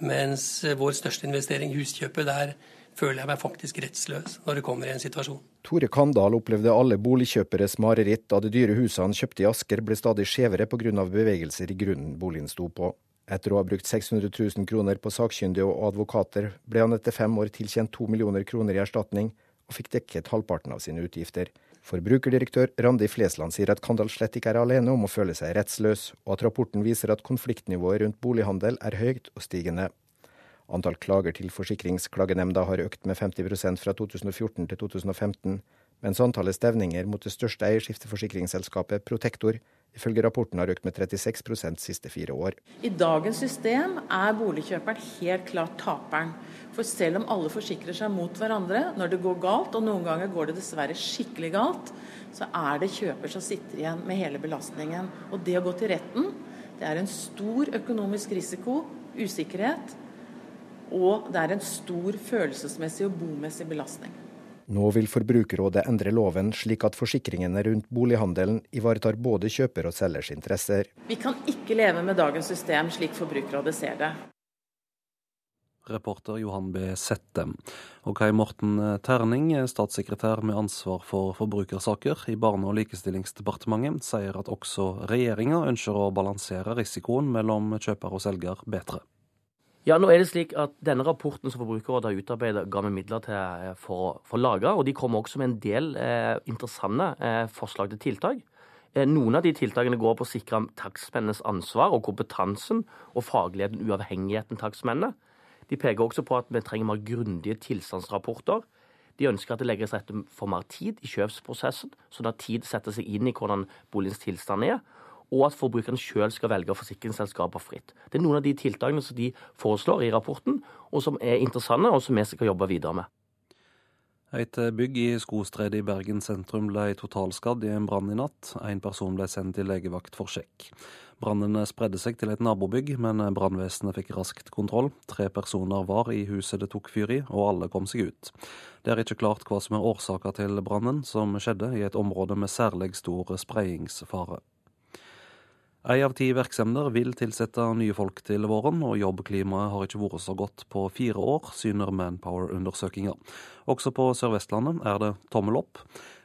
[SPEAKER 27] Mens vår største investering, huskjøpet, der føler jeg meg faktisk rettsløs når det kommer i en situasjon.
[SPEAKER 28] Tore Kandal opplevde alle boligkjøperes mareritt da det dyre huset han kjøpte i Asker ble stadig skjevere pga. bevegelser i grunnen boligen sto på. Etter å ha brukt 600 000 kroner på sakkyndige og advokater, ble han etter fem år tilkjent to millioner kroner i erstatning, og fikk dekket halvparten av sine utgifter. Forbrukerdirektør Randi Flesland sier at Kandal slett ikke er alene om å føle seg rettsløs, og at rapporten viser at konfliktnivået rundt bolighandel er høyt og stigende. Antall klager til Forsikringsklagenemnda har økt med 50% fra 2014 til 2015, mens antallet stevninger mot det største eierskifteforsikringsselskapet Protektor ifølge rapporten har økt med 36% siste fire år.
[SPEAKER 29] I dagens system er boligkjøperen helt klart taperen. For selv om alle forsikrer seg mot hverandre når det går galt, og noen ganger går det dessverre skikkelig galt, så er det kjøper som sitter igjen med hele belastningen. Og det å gå til retten, det er en stor økonomisk risiko, usikkerhet, og det er en stor følelsesmessig og bomessig belastning.
[SPEAKER 28] Nå vil Forbrukerrådet endre loven slik at forsikringene rundt bolighandelen ivaretar både kjøper og selgers interesser.
[SPEAKER 29] Vi kan ikke leve med dagens system slik Forbrukerrådet ser det.
[SPEAKER 26] Reporter Johan B. Sette. Og Kai Morten Terning, statssekretær med ansvar for forbrukersaker i Barne- og likestillingsdepartementet, sier at også regjeringa ønsker å balansere risikoen mellom kjøper og selger bedre.
[SPEAKER 30] Ja, nå er det slik at Denne rapporten som Forbrukerrådet har utarbeidet, ga vi midler til eh, for, for lage. Og de kommer også med en del eh, interessante eh, forslag til tiltak. Eh, noen av de tiltakene går på å sikre takstmennenes ansvar og kompetansen og fagligheten, uavhengigheten takstmennene. De peker også på at vi trenger mer grundige tilstandsrapporter. De ønsker at det legges rette for mer tid i kjøpsprosessen, sånn at tid setter seg inn i hvordan boligens tilstand er, og at forbrukeren sjøl skal velge forsikringsselskaper fritt. Det er noen av de tiltakene som de foreslår i rapporten, og som er interessante, og som vi skal jobbe videre med.
[SPEAKER 26] Et bygg i Skostredet i Bergen sentrum ble totalskadd i en brann i natt. En person ble sendt til legevakt for sjekk. Brannen spredde seg til et nabobygg, men brannvesenet fikk raskt kontroll. Tre personer var i huset det tok fyr i, og alle kom seg ut. Det er ikke klart hva som er årsaka til brannen, som skjedde i et område med særlig stor spredningsfare. Ei av ti virksomheter vil tilsette nye folk til våren, og jobbklimaet har ikke vært så godt på fire år, syner Manpower-undersøkinga. Også på Sør-Vestlandet er det tommel opp.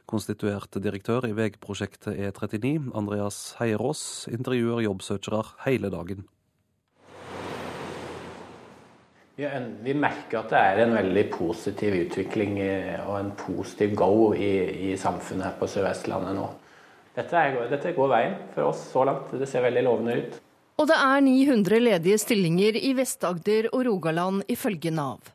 [SPEAKER 26] Konstituert direktør i veiprosjektet E39, Andreas Heierås, intervjuer jobbsøkere hele dagen.
[SPEAKER 35] Vi merker at det er en veldig positiv utvikling og en positiv go i, i samfunnet her på Sør-Vestlandet nå. Dette, er, dette går veien for oss så langt. Det ser veldig lovende ut.
[SPEAKER 32] Og det er 900 ledige stillinger i Vest-Agder og Rogaland, ifølge Nav.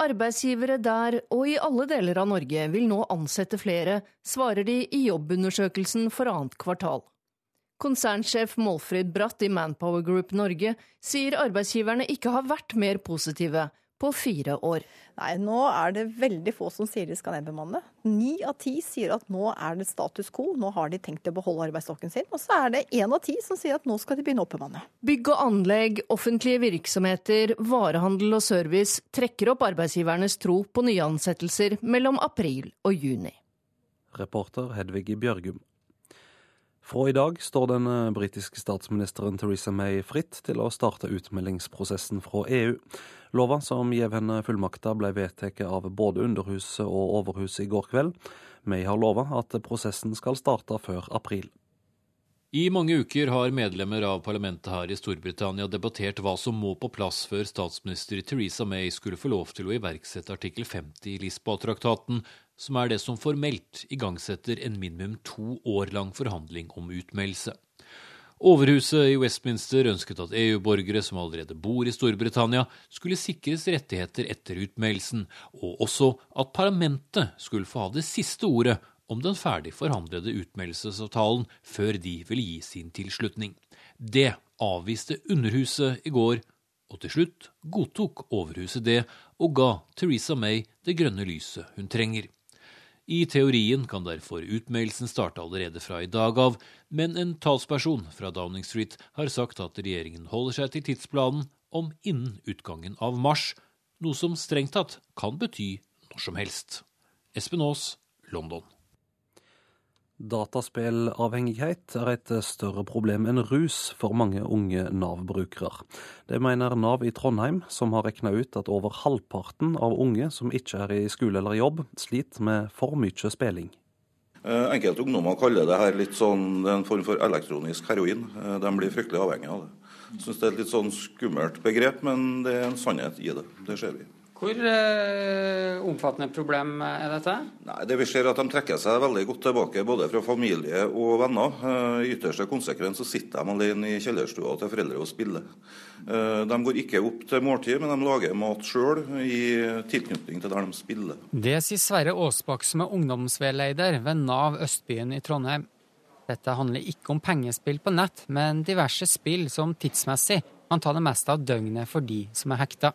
[SPEAKER 32] Arbeidsgivere der og i alle deler av Norge vil nå ansette flere, svarer de i jobbundersøkelsen for annet kvartal. Konsernsjef Målfrid Bratt i Manpower Group Norge sier arbeidsgiverne ikke har vært mer positive på fire år.
[SPEAKER 34] Nei, nå er det veldig få som sier de skal nedbemanne. Ni av ti sier at nå er det status quo, nå har de tenkt å beholde arbeidsstokken sin. Og så er det én av ti som sier at nå skal de begynne å oppbemanne.
[SPEAKER 32] Bygg og anlegg, offentlige virksomheter, varehandel og service trekker opp arbeidsgivernes tro på nyansettelser mellom april og juni.
[SPEAKER 26] Reporter Hedvig Bjørgum. Fra i dag står den eh, britiske statsministeren Theresa May fritt til å starte utmeldingsprosessen fra EU. Lova som gjev henne fullmakter ble vedtatt av både Underhuset og Overhuset i går kveld. May har lova at prosessen skal starte før april.
[SPEAKER 2] I mange uker har medlemmer av parlamentet her i Storbritannia debattert hva som må på plass før statsminister Theresa May skulle få lov til å iverksette artikkel 50 i Lisboa-traktaten, som er det som formelt igangsetter en minimum to år lang forhandling om utmeldelse. Overhuset i Westminster ønsket at EU-borgere som allerede bor i Storbritannia, skulle sikres rettigheter etter utmeldelsen, og også at parlamentet skulle få ha det siste ordet om den ferdig forhandlede utmeldelsesavtalen før de ville gi sin tilslutning. Det avviste Underhuset i går, og til slutt godtok Overhuset det og ga Theresa May det grønne lyset hun trenger. I teorien kan derfor utmeldelsen starte allerede fra i dag av, men en talsperson fra Downing Street har sagt at regjeringen holder seg til tidsplanen om innen utgangen av mars, noe som strengt tatt kan bety når som helst. Espen Aas, London.
[SPEAKER 26] Dataspillavhengighet er et større problem enn rus for mange unge Nav-brukere. Det mener Nav i Trondheim, som har regna ut at over halvparten av unge som ikke er i skole eller jobb, sliter med for mye spilling.
[SPEAKER 47] Eh, enkelte ungdommer kaller det her litt sånn en form for elektronisk heroin. Eh, de blir fryktelig avhengige av det. Jeg syns det er et litt sånn skummelt begrep, men det er en sannhet i det. Det ser vi.
[SPEAKER 19] Hvor eh, omfattende problem er dette?
[SPEAKER 47] Nei, det Vi ser at de trekker seg veldig godt tilbake både fra familie og venner. Uh, I ytterste konsekvens så sitter de alene i kjellerstua til foreldre og spiller. Uh, de går ikke opp til måltid, men de lager mat sjøl i tilknytning til der de spiller.
[SPEAKER 19] Det sier Sverre Aasbakk, som er ungdomsveileder ved Nav Østbyen i Trondheim. Dette handler ikke om pengespill på nett, men diverse spill som tidsmessig kan ta det meste av døgnet for de som er hekta.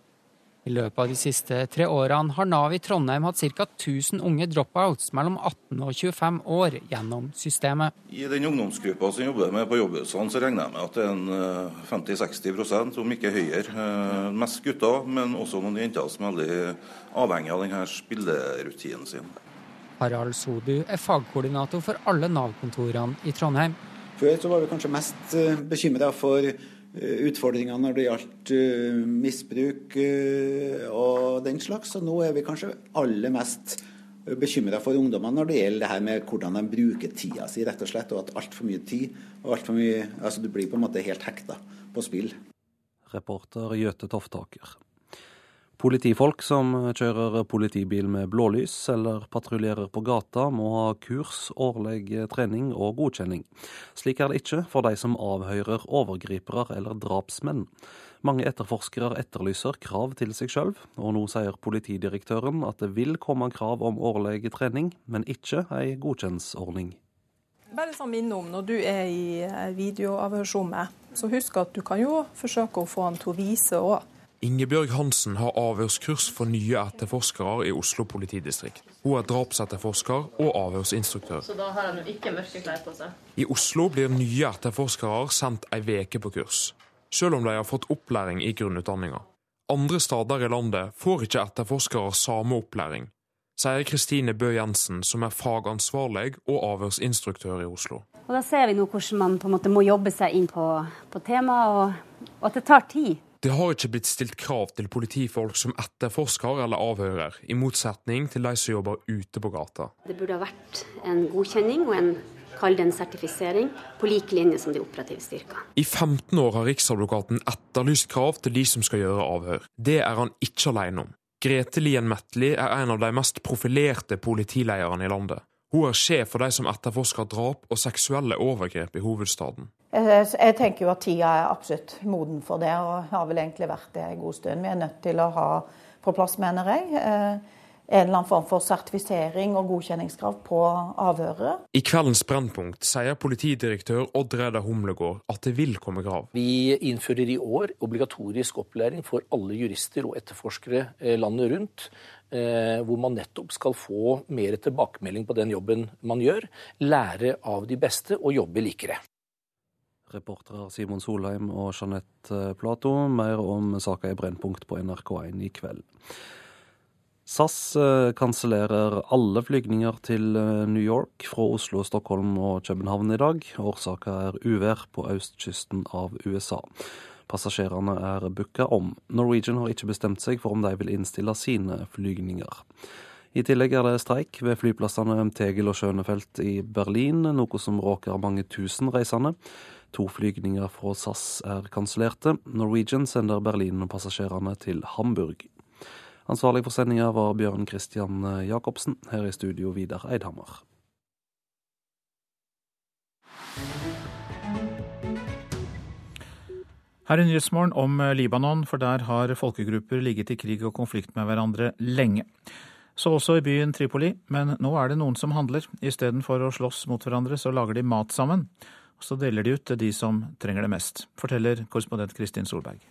[SPEAKER 19] I løpet av de siste tre årene har Nav i Trondheim hatt ca. 1000 unge dropouts mellom 18 og 25 år gjennom systemet.
[SPEAKER 47] I den ungdomsgruppa som jobber med på jobbhusene, så regner jeg med at det er en 50-60 om ikke høyere. Eh, mest gutter, men også noen jenter som er veldig avhengig av denne spillerutinen sin.
[SPEAKER 19] Harald Sodu er fagkoordinator for alle Nav-kontorene i Trondheim.
[SPEAKER 21] Før så var vi kanskje mest eh, bekymra for Eh, utfordringer når det gjaldt uh, misbruk uh, og den slags. Og nå er vi kanskje aller mest bekymra for ungdommene når det gjelder det her med hvordan de bruker tida si, rett og slett. Og at altfor mye tid og alt for mye Altså du blir på en måte helt hekta på spill.
[SPEAKER 26] Reporter Gjøte Toftaker. Politifolk som kjører politibil med blålys eller patruljerer på gata, må ha kurs, årlig trening og godkjenning. Slik er det ikke for de som avhører overgripere eller drapsmenn. Mange etterforskere etterlyser krav til seg sjøl, og nå sier politidirektøren at det vil komme krav om årlig trening, men ikke ei godkjenningsordning.
[SPEAKER 46] Bare sånn minne om når du er i videoavhørsrommet, så husk at du kan jo forsøke å få han til å vise òg.
[SPEAKER 6] Ingebjørg Hansen har avhørskurs for nye etterforskere i Oslo politidistrikt. Hun er drapsetterforsker og avhørsinstruktør.
[SPEAKER 48] Så da har jo ikke mørke klær på seg.
[SPEAKER 6] I Oslo blir nye etterforskere sendt ei veke på kurs, selv om de har fått opplæring i grunnutdanninga. Andre steder i landet får ikke etterforskere samme opplæring, sier Kristine Bø Jensen, som er fagansvarlig og avhørsinstruktør i Oslo.
[SPEAKER 8] Og Da ser vi nå hvordan man på en måte må jobbe seg inn på, på temaet, og, og at det tar tid.
[SPEAKER 6] Det har ikke blitt stilt krav til politifolk som etterforsker eller avhører, i motsetning til de som jobber ute på gata.
[SPEAKER 8] Det burde ha vært en godkjenning og en kall det en sertifisering, på lik linje som de operative styrker.
[SPEAKER 6] I 15 år har Riksadvokaten etterlyst krav til de som skal gjøre avhør. Det er han ikke alene om. Grete Lien Metli er en av de mest profilerte politilederne i landet. Hun er sjef for de som etterforsker drap og seksuelle overgrep i hovedstaden.
[SPEAKER 49] Jeg tenker jo at tida er absolutt moden for det, og har vel egentlig vært det en god stund. Vi er nødt til å ha på plass, mener jeg, eh, en eller annen form for sertifisering og godkjenningskrav på avhøret.
[SPEAKER 6] I kveldens Brennpunkt sier politidirektør Odd Reidar Humlegård at det vil komme krav.
[SPEAKER 11] Vi innfører i år obligatorisk opplæring for alle jurister og etterforskere eh, landet rundt. Eh, hvor man nettopp skal få mer tilbakemelding på den jobben man gjør. Lære av de beste og jobbe likere.
[SPEAKER 26] Reportere Simon Solheim og Jeanette Plato. Mer om saka i Brennpunkt på NRK1 i kveld. SAS eh, kansellerer alle flygninger til eh, New York fra Oslo, Stockholm og København i dag. Årsaka er uvær på østkysten av USA. Passasjerene er booka om. Norwegian har ikke bestemt seg for om de vil innstille sine flygninger. I tillegg er det streik ved flyplassene Tegel og Schönefeld i Berlin, noe som råker mange tusen reisende. To flygninger fra SAS er kansellerte. Norwegian sender Berlin-passasjerene til Hamburg. Ansvarlig for sendinga var Bjørn Christian Jacobsen. Her i studio Vidar Eidhammer.
[SPEAKER 1] Her i Nyhetsmorgen om Libanon, for der har folkegrupper ligget i krig og konflikt med hverandre lenge. Så også i byen Tripoli, men nå er det noen som handler. Istedenfor å slåss mot hverandre, så lager de mat sammen. Og så deler de ut til de som trenger det mest, forteller korrespondent Kristin Solberg.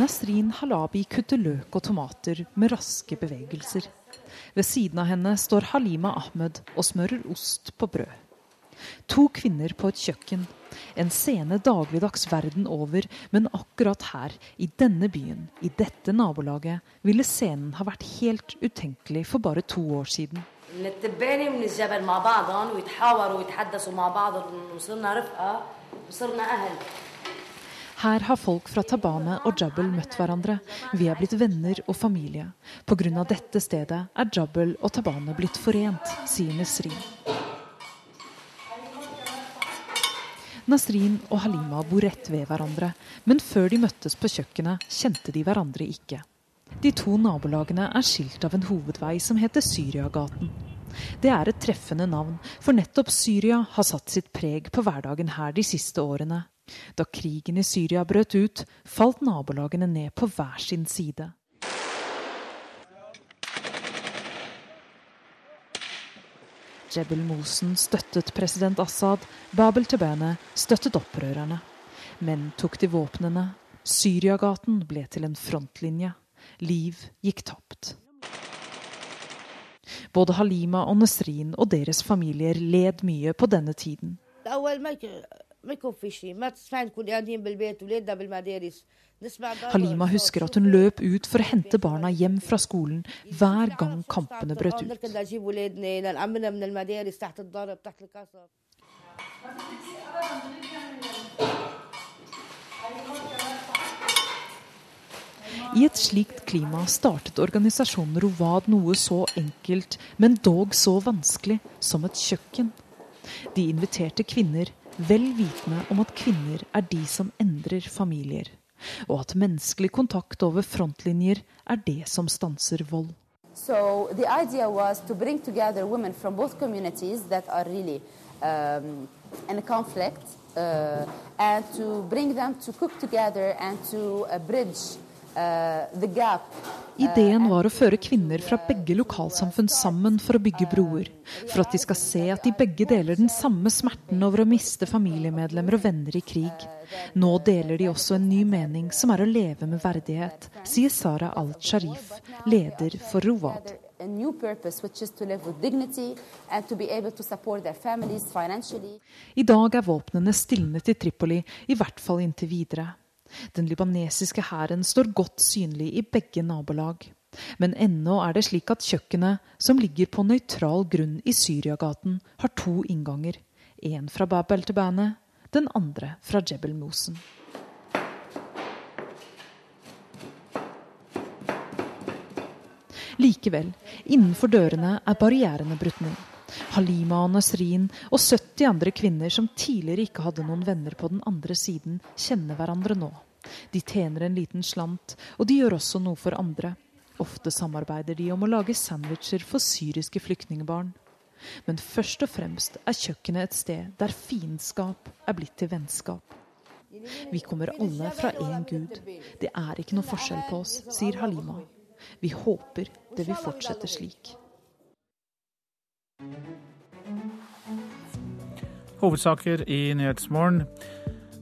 [SPEAKER 50] Nasrin Halabi kutter løk og tomater med raske bevegelser. Ved siden av henne står Halima Ahmed og smører ost på brød. To kvinner på et kjøkken en scene dagligdags verden over, men akkurat her, i denne byen, i dette nabolaget, ville scenen ha vært helt utenkelig for bare to år siden. Her har folk fra Tabane og Jabel møtt hverandre. Vi er blitt venner og familie. Pga. dette stedet er Jabel og Tabane blitt forent, sier Nesrin. Nasrin og Halima bor rett ved hverandre, men før de møttes på kjøkkenet, kjente de hverandre ikke. De to nabolagene er skilt av en hovedvei som heter Syriagaten. Det er et treffende navn, for nettopp Syria har satt sitt preg på hverdagen her de siste årene. Da krigen i Syria brøt ut, falt nabolagene ned på hver sin side. Jebel Mosen støttet president Assad, Babel Tebene støttet opprørerne. Menn tok til våpnene. Syriagaten ble til en frontlinje. Liv gikk tapt. Både Halima og Nesrin og deres familier led mye på denne tiden. Halima husker at hun løp ut for å hente barna hjem fra skolen hver gang kampene brøt ut. I et slikt klima startet organisasjonen Rovad noe så enkelt, men dog så vanskelig, som et kjøkken. De inviterte kvinner, vel vitende om at kvinner er de som endrer familier, og at menneskelig kontakt over frontlinjer er det som stanser vold.
[SPEAKER 51] So the idea was to bring together women from both communities that are really um, in conflict uh, and to bring them to cook together and to uh, bridge
[SPEAKER 50] Ideen var å føre kvinner fra begge lokalsamfunn sammen for å bygge broer. For at de skal se at de begge deler den samme smerten over å miste familiemedlemmer og venner i krig. Nå deler de også en ny mening, som er å leve med verdighet, sier Sara al-Sharif, leder for Rovad. I dag er våpnene stilnet i Tripoli, i hvert fall inntil videre. Den libanesiske hæren står godt synlig i begge nabolag. Men ennå er det slik at kjøkkenet, som ligger på nøytral grunn i Syriagaten, har to innganger. En fra Bab el-Tebane, den andre fra Jebel Mosen. Likevel, innenfor dørene er barrierene brutt ned. Halima og Nasrin og 70 andre kvinner som tidligere ikke hadde noen venner på den andre siden, kjenner hverandre nå. De tjener en liten slant, og de gjør også noe for andre. Ofte samarbeider de om å lage sandwicher for syriske flyktningbarn. Men først og fremst er kjøkkenet et sted der fiendskap er blitt til vennskap. Vi kommer alle fra én gud. Det er ikke noe forskjell på oss, sier Halima. Vi håper det vil fortsette slik.
[SPEAKER 4] Hovedsaker i Nyhetsmorgen.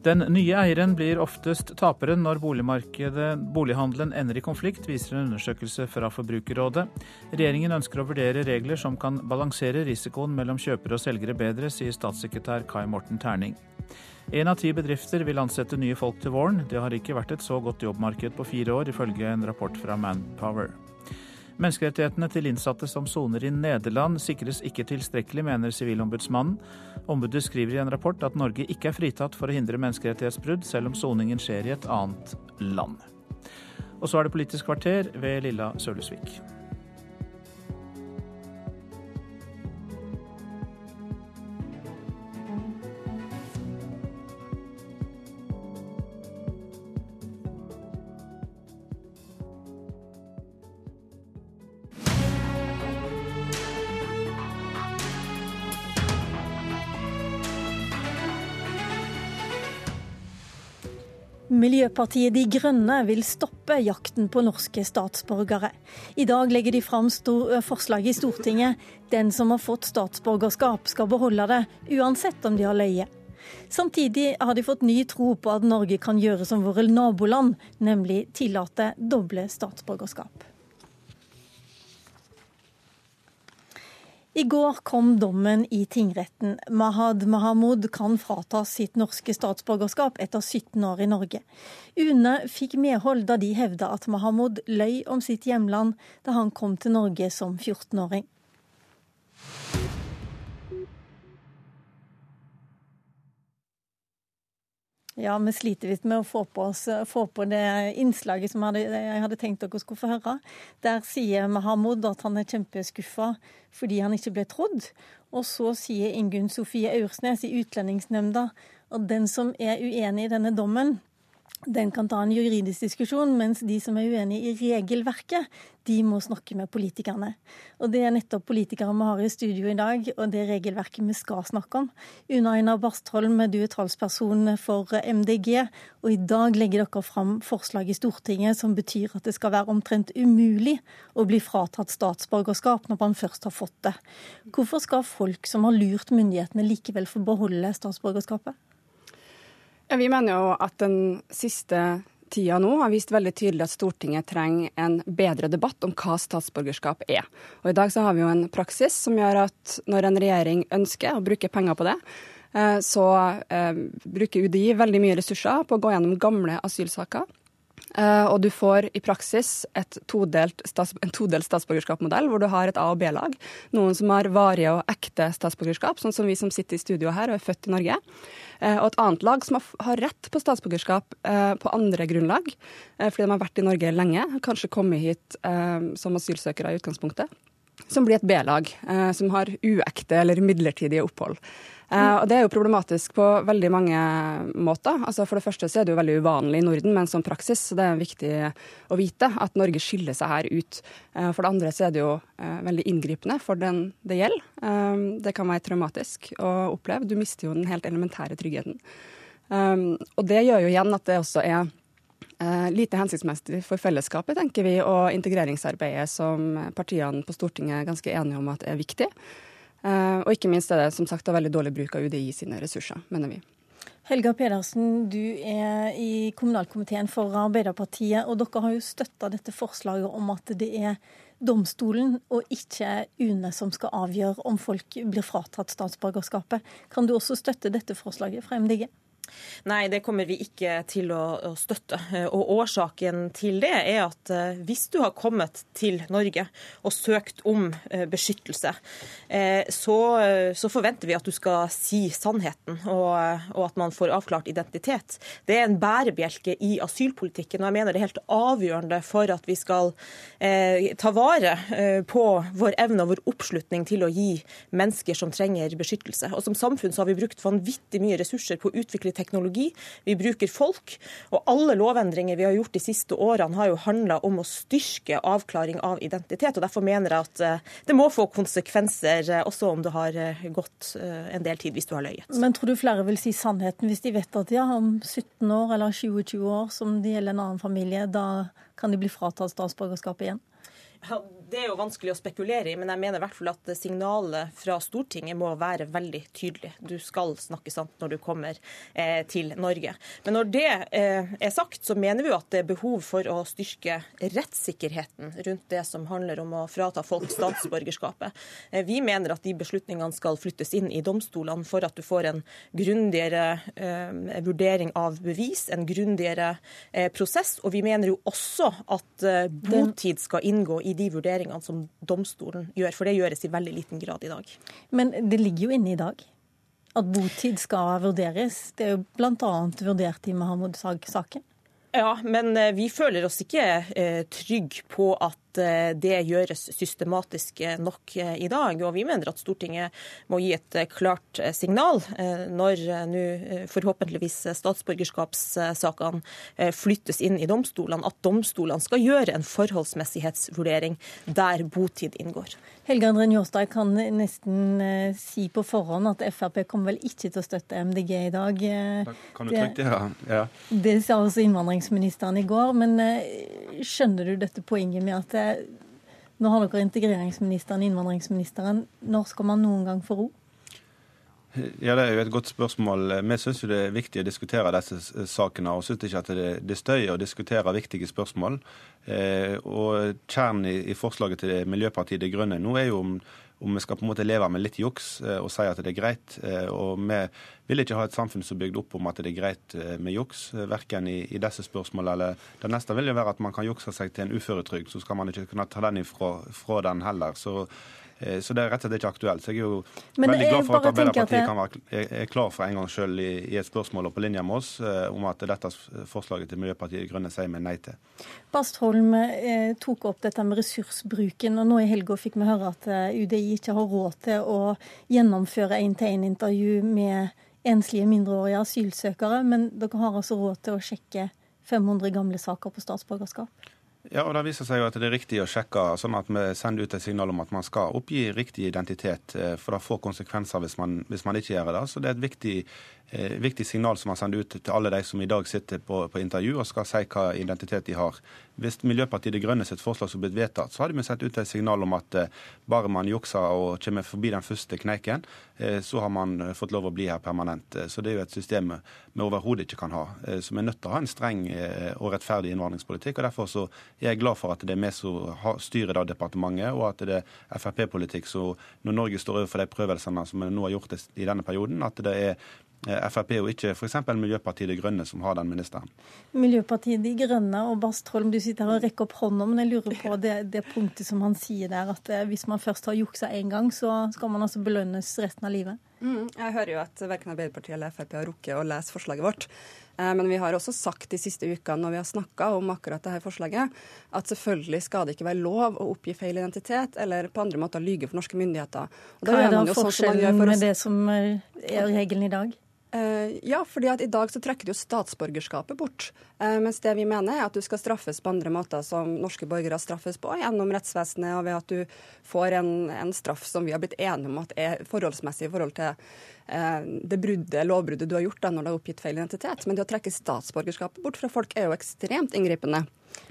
[SPEAKER 4] Den nye eieren blir oftest taperen når bolighandelen ender i konflikt, viser en undersøkelse fra Forbrukerrådet. Regjeringen ønsker å vurdere regler som kan balansere risikoen mellom kjøpere og selgere bedre, sier statssekretær Kai Morten Terning. Én av ti bedrifter vil ansette nye folk til våren. Det har ikke vært et så godt jobbmarked på fire år, ifølge en rapport fra Manpower. Menneskerettighetene til innsatte som soner i Nederland sikres ikke tilstrekkelig, mener Sivilombudsmannen. Ombudet skriver i en rapport at Norge ikke er fritatt for å hindre menneskerettighetsbrudd, selv om soningen skjer i et annet land. Og så er det Politisk kvarter ved Lilla Sølhusvik.
[SPEAKER 13] Miljøpartiet De Grønne vil stoppe jakten på norske statsborgere. I dag legger de fram forslag i Stortinget. Den som har fått statsborgerskap, skal beholde det, uansett om de har løyet. Samtidig har de fått ny tro på at Norge kan gjøre som våre naboland, nemlig tillate doble statsborgerskap. I går kom dommen i tingretten. Mahad Mahamud kan fratas sitt norske statsborgerskap etter 17 år i Norge. UNE fikk medhold da de hevda at Mahamud løy om sitt hjemland da han kom til Norge som 14-åring. Ja, vi sliter litt med å få på, oss, få på det innslaget som jeg hadde, jeg hadde tenkt dere skulle få høre. Der sier Mahamud at han er kjempeskuffa fordi han ikke ble trodd. Og så sier Ingunn Sofie Aursnes i Utlendingsnemnda at den som er uenig i denne dommen, den kan ta en juridisk diskusjon, mens de som er uenig i regelverket, de må snakke med politikerne. Og Det er nettopp politikere vi har i studio i dag, og det regelverket vi skal snakke om. Una Einar Bastholm, du er talsperson for MDG, og i dag legger dere fram forslag i Stortinget som betyr at det skal være omtrent umulig å bli fratatt statsborgerskap når man først har fått det. Hvorfor skal folk som har lurt myndighetene likevel få beholde statsborgerskapet?
[SPEAKER 52] Vi mener jo at den siste tida nå har vist veldig tydelig at Stortinget trenger en bedre debatt om hva statsborgerskap er. Og I dag så har vi jo en praksis som gjør at når en regjering ønsker å bruke penger på det, eh, så eh, bruker UDI veldig mye ressurser på å gå gjennom gamle asylsaker. Uh, og du får i praksis todelt en todelt statsborgerskapsmodell, hvor du har et A- og B-lag. Noen som har varige og ekte statsborgerskap, sånn som vi som sitter i studio her og er født i Norge. Uh, og et annet lag som har, rett på statsborgerskap uh, på andre grunnlag, fordi de har vært i Norge lenge, kanskje kommet hit som asylsøkere i utgangspunktet. Som blir et B-lag, som har uekte eller midlertidige opphold. Uh, og Det er jo problematisk på veldig mange måter. Altså For det første så er det jo veldig uvanlig i Norden med en sånn praksis, så det er viktig å vite at Norge skiller seg her ut. Uh, for det andre så er det jo uh, veldig inngripende for den det gjelder. det kan være traumatisk å oppleve. Du mister jo den helt elementære tryggheten. Og det gjør jo igjen at det også er lite hensiktsmessig for fellesskapet, tenker vi, og integreringsarbeidet som partiene på Stortinget er ganske enige om at er viktig. Eh, og ikke minst er det som sagt veldig dårlig bruk av UDI sine ressurser, mener vi.
[SPEAKER 13] Helga Pedersen, du er i kommunalkomiteen for Arbeiderpartiet, og dere har jo støtta dette forslaget om at det er domstolen og ikke UNE som skal avgjøre om folk blir fratatt statsborgerskapet. Kan du også støtte dette forslaget fra MDG?
[SPEAKER 53] Nei, det kommer vi ikke til å, å, støtte. Og Årsaken til det er at eh, hvis du har kommet til Norge og søkt om eh, beskyttelse, eh, så, så forventer vi at du skal si sannheten og, og, at man får avklart identitet. Det er en bærebjelke i asylpolitikken, og jeg mener det er helt avgjørende for at vi skal eh, ta vare på vår evne og vår oppslutning til å gi mennesker som trenger beskyttelse. Og Som samfunn så har vi brukt vanvittig mye ressurser på å utvikle teknologi, vi bruker folk. Og alle lovendringer vi har gjort de siste årene har jo handla om å styrke avklaring av identitet. og Derfor mener jeg at eh, det må få konsekvenser, eh, også om det har eh, gått en del tid hvis du har løyet.
[SPEAKER 13] Men tror du flere vil si sannheten hvis de vet at ja, om 17 år eller 20-20 år, som det gjelder en annen familie, da kan de bli fratatt statsborgerskapet igjen?
[SPEAKER 53] Ja, det er jo vanskelig å spekulere i, men jeg mener i hvert fall at signalet fra Stortinget må være veldig tydelig. Du skal snakke sant når du kommer eh, til Norge. Men når det eh, er sagt, så mener vi jo at det er behov for å styrke rettssikkerheten rundt det som handler om å frata folk statsborgerskapet. Eh, vi mener at de beslutningene skal flyttes inn i domstolene for at du får en grundigere eh, vurdering av bevis, en grundigere eh, prosess. Og vi mener jo også at eh, botid skal inngå i de vurderingene som domstolen gjør, for det gjøres i veldig liten grad i dag.
[SPEAKER 13] Men det ligger jo inne i dag at botid skal vurderes. Det er jo bl.a. vurdert i Mahmoud-saken.
[SPEAKER 53] Ja, men eh, vi føler oss ikke eh, trygg på at det gjøres systematisk eh, nok eh, i dag. Og vi mener at Stortinget må gi et klart signal når nå forhåpentligvis statsborgerskapssakene flyttes inn i domstolene, at domstolene skal gjøre en forholdsmessighetsvurdering der botid inngår.
[SPEAKER 13] Helge André Njåstad kan nesten si på forhånd at Frp kommer vel ikke til å støtte MDG i dag.
[SPEAKER 54] Da kan du trygt ja. ja.
[SPEAKER 13] Det sa også innvandringsministeren i går. Men skjønner du dette poenget med at nå har dere integreringsministeren, innvandringsministeren. Når skal man noen gang få ro?
[SPEAKER 54] Ja, Det er jo et godt spørsmål. Vi syns det er viktig å diskutere disse sakene. Og syns ikke at det, det støyer å diskutere viktige spørsmål. Eh, og Kjernen i, forslaget til Miljøpartiet De Grønne nå er jo om om vi skal på en måte leve med litt juks eh, og si at det er greit. Eh, og vi vil ikke ha et samfunn som er bygd opp om at det er greit eh, med juks, verken i, i disse spørsmålene eller Det neste vil jo være at man kan jukse seg til en uføretrygd, så skal man ikke kunne ta den ifra, fra den heller. Så Eh, så det er rett og slett ikke aktuelt. Så jeg er jo Men veldig glad for at Arbeiderpartiet kan være, klar for en gang selv i, i, et spørsmål og på linje med oss eh, om at dette forslaget til Miljøpartiet De Grønne sier vi nei til.
[SPEAKER 13] Bastholm eh, tok opp dette med ressursbruken, og nå i helga fikk vi høre at eh, UDI ikke har råd til å gjennomføre én-til-én-intervju med enslige mindreårige asylsøkere, men dere har altså råd til å sjekke 500 gamle saker på statsborgerskap?
[SPEAKER 54] Ja, og Det viser seg jo at det er riktig å sjekke, sånn at vi sender ut et signal om at man skal oppgi riktig identitet. Eh, for det får konsekvenser hvis man, hvis man ikke gjør det. Så det er et viktig viktig signal som han sender ut til alle de som i dag sitter på, på intervju og skal si hva identitet de har. Hvis Miljøpartiet De Grønne sitt forslag som blitt vedtatt, så hadde vi sett ut et signal om at eh, bare man jukser og kommer forbi den første kneiken, eh, så har man eh, fått lov å bli her permanent. Eh, så det er jo et system vi overhodet ikke kan ha. Eh, så vi er nødt til å ha en streng og rettferdig innvandringspolitikk. og Derfor så er jeg glad for at det er vi som styrer det departementet, og at det er Frp-politikk. Så når Norge står overfor de prøvelsene som vi nå har gjort i denne perioden, at det er Eh, Frp og ikke f.eks. Miljøpartiet De Grønne, som har den ministeren.
[SPEAKER 13] Miljøpartiet De Grønne og Bastholm, du sitter her og rekker opp hånda, men jeg lurer på det, det, punktet som han sier der, at eh, hvis man først har juksa én gang, så skal man altså belønnes resten av livet?
[SPEAKER 52] Mm, jeg hører jo at verken Arbeiderpartiet eller Frp har rukket å lese forslaget vårt. Eh, men vi har også sagt de siste ukene når vi har snakka om akkurat dette forslaget, at selvfølgelig skal det ikke være lov å oppgi feil identitet eller på andre måter lyge for norske myndigheter.
[SPEAKER 13] Hva er da sånn forskjellen med det som er regelen i dag?
[SPEAKER 52] Uh, ja, fordi at i dag så trekker du statsborgerskapet bort. Uh, mens det vi mener er at du skal straffes på andre måter som norske borgere straffes på, gjennom rettsvesenet og ved at du får en, en straff som vi har blitt enige om at er forholdsmessig i forhold til uh, det bruddet, lovbruddet du har gjort da når du har oppgitt feil identitet. Men det å trekke statsborgerskapet bort fra folk er jo ekstremt inngripende.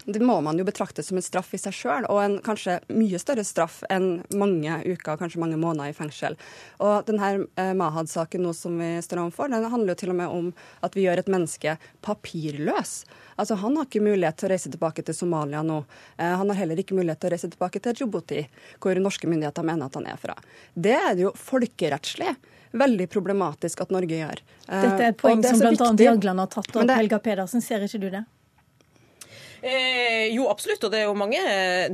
[SPEAKER 52] Det må man jo betrakte som en straff i seg sjøl, og en kanskje mye større straff enn mange uker, kanskje mange måneder i fengsel. Og denne eh, Mahad-saken nå som vi står overfor, den handler jo til og med om at vi gjør et menneske papirløs. Altså, Han har ikke mulighet til å reise tilbake til Somalia nå. Eh, han har heller ikke mulighet til å reise tilbake til Djibouti, hvor norske myndigheter mener at han er fra. Det er jo folkerettslig veldig problematisk at Norge gjør.
[SPEAKER 13] Dette er et poeng som bl.a. Jagland har tatt opp. Helga Pedersen, ser ikke du det?
[SPEAKER 53] Eh, jo, absolutt, og det er jo mange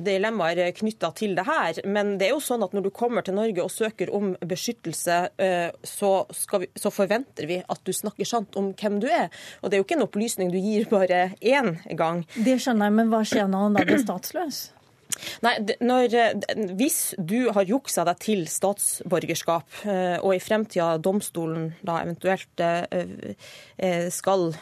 [SPEAKER 53] dilemmaer knytta til det her. Men det er jo sånn at når du kommer til Norge og søker om beskyttelse, eh, så, vi, så, forventer vi at du snakker sant om hvem du er. Og det er jo ikke en opplysning du gir bare én gang.
[SPEAKER 13] Det skjønner jeg, men hva skjer når han da blir statsløs?
[SPEAKER 53] Nei, når, eh, Hvis du har juksa deg til statsborgerskap, eh, og i fremtida domstolen da eventuelt eh, skal,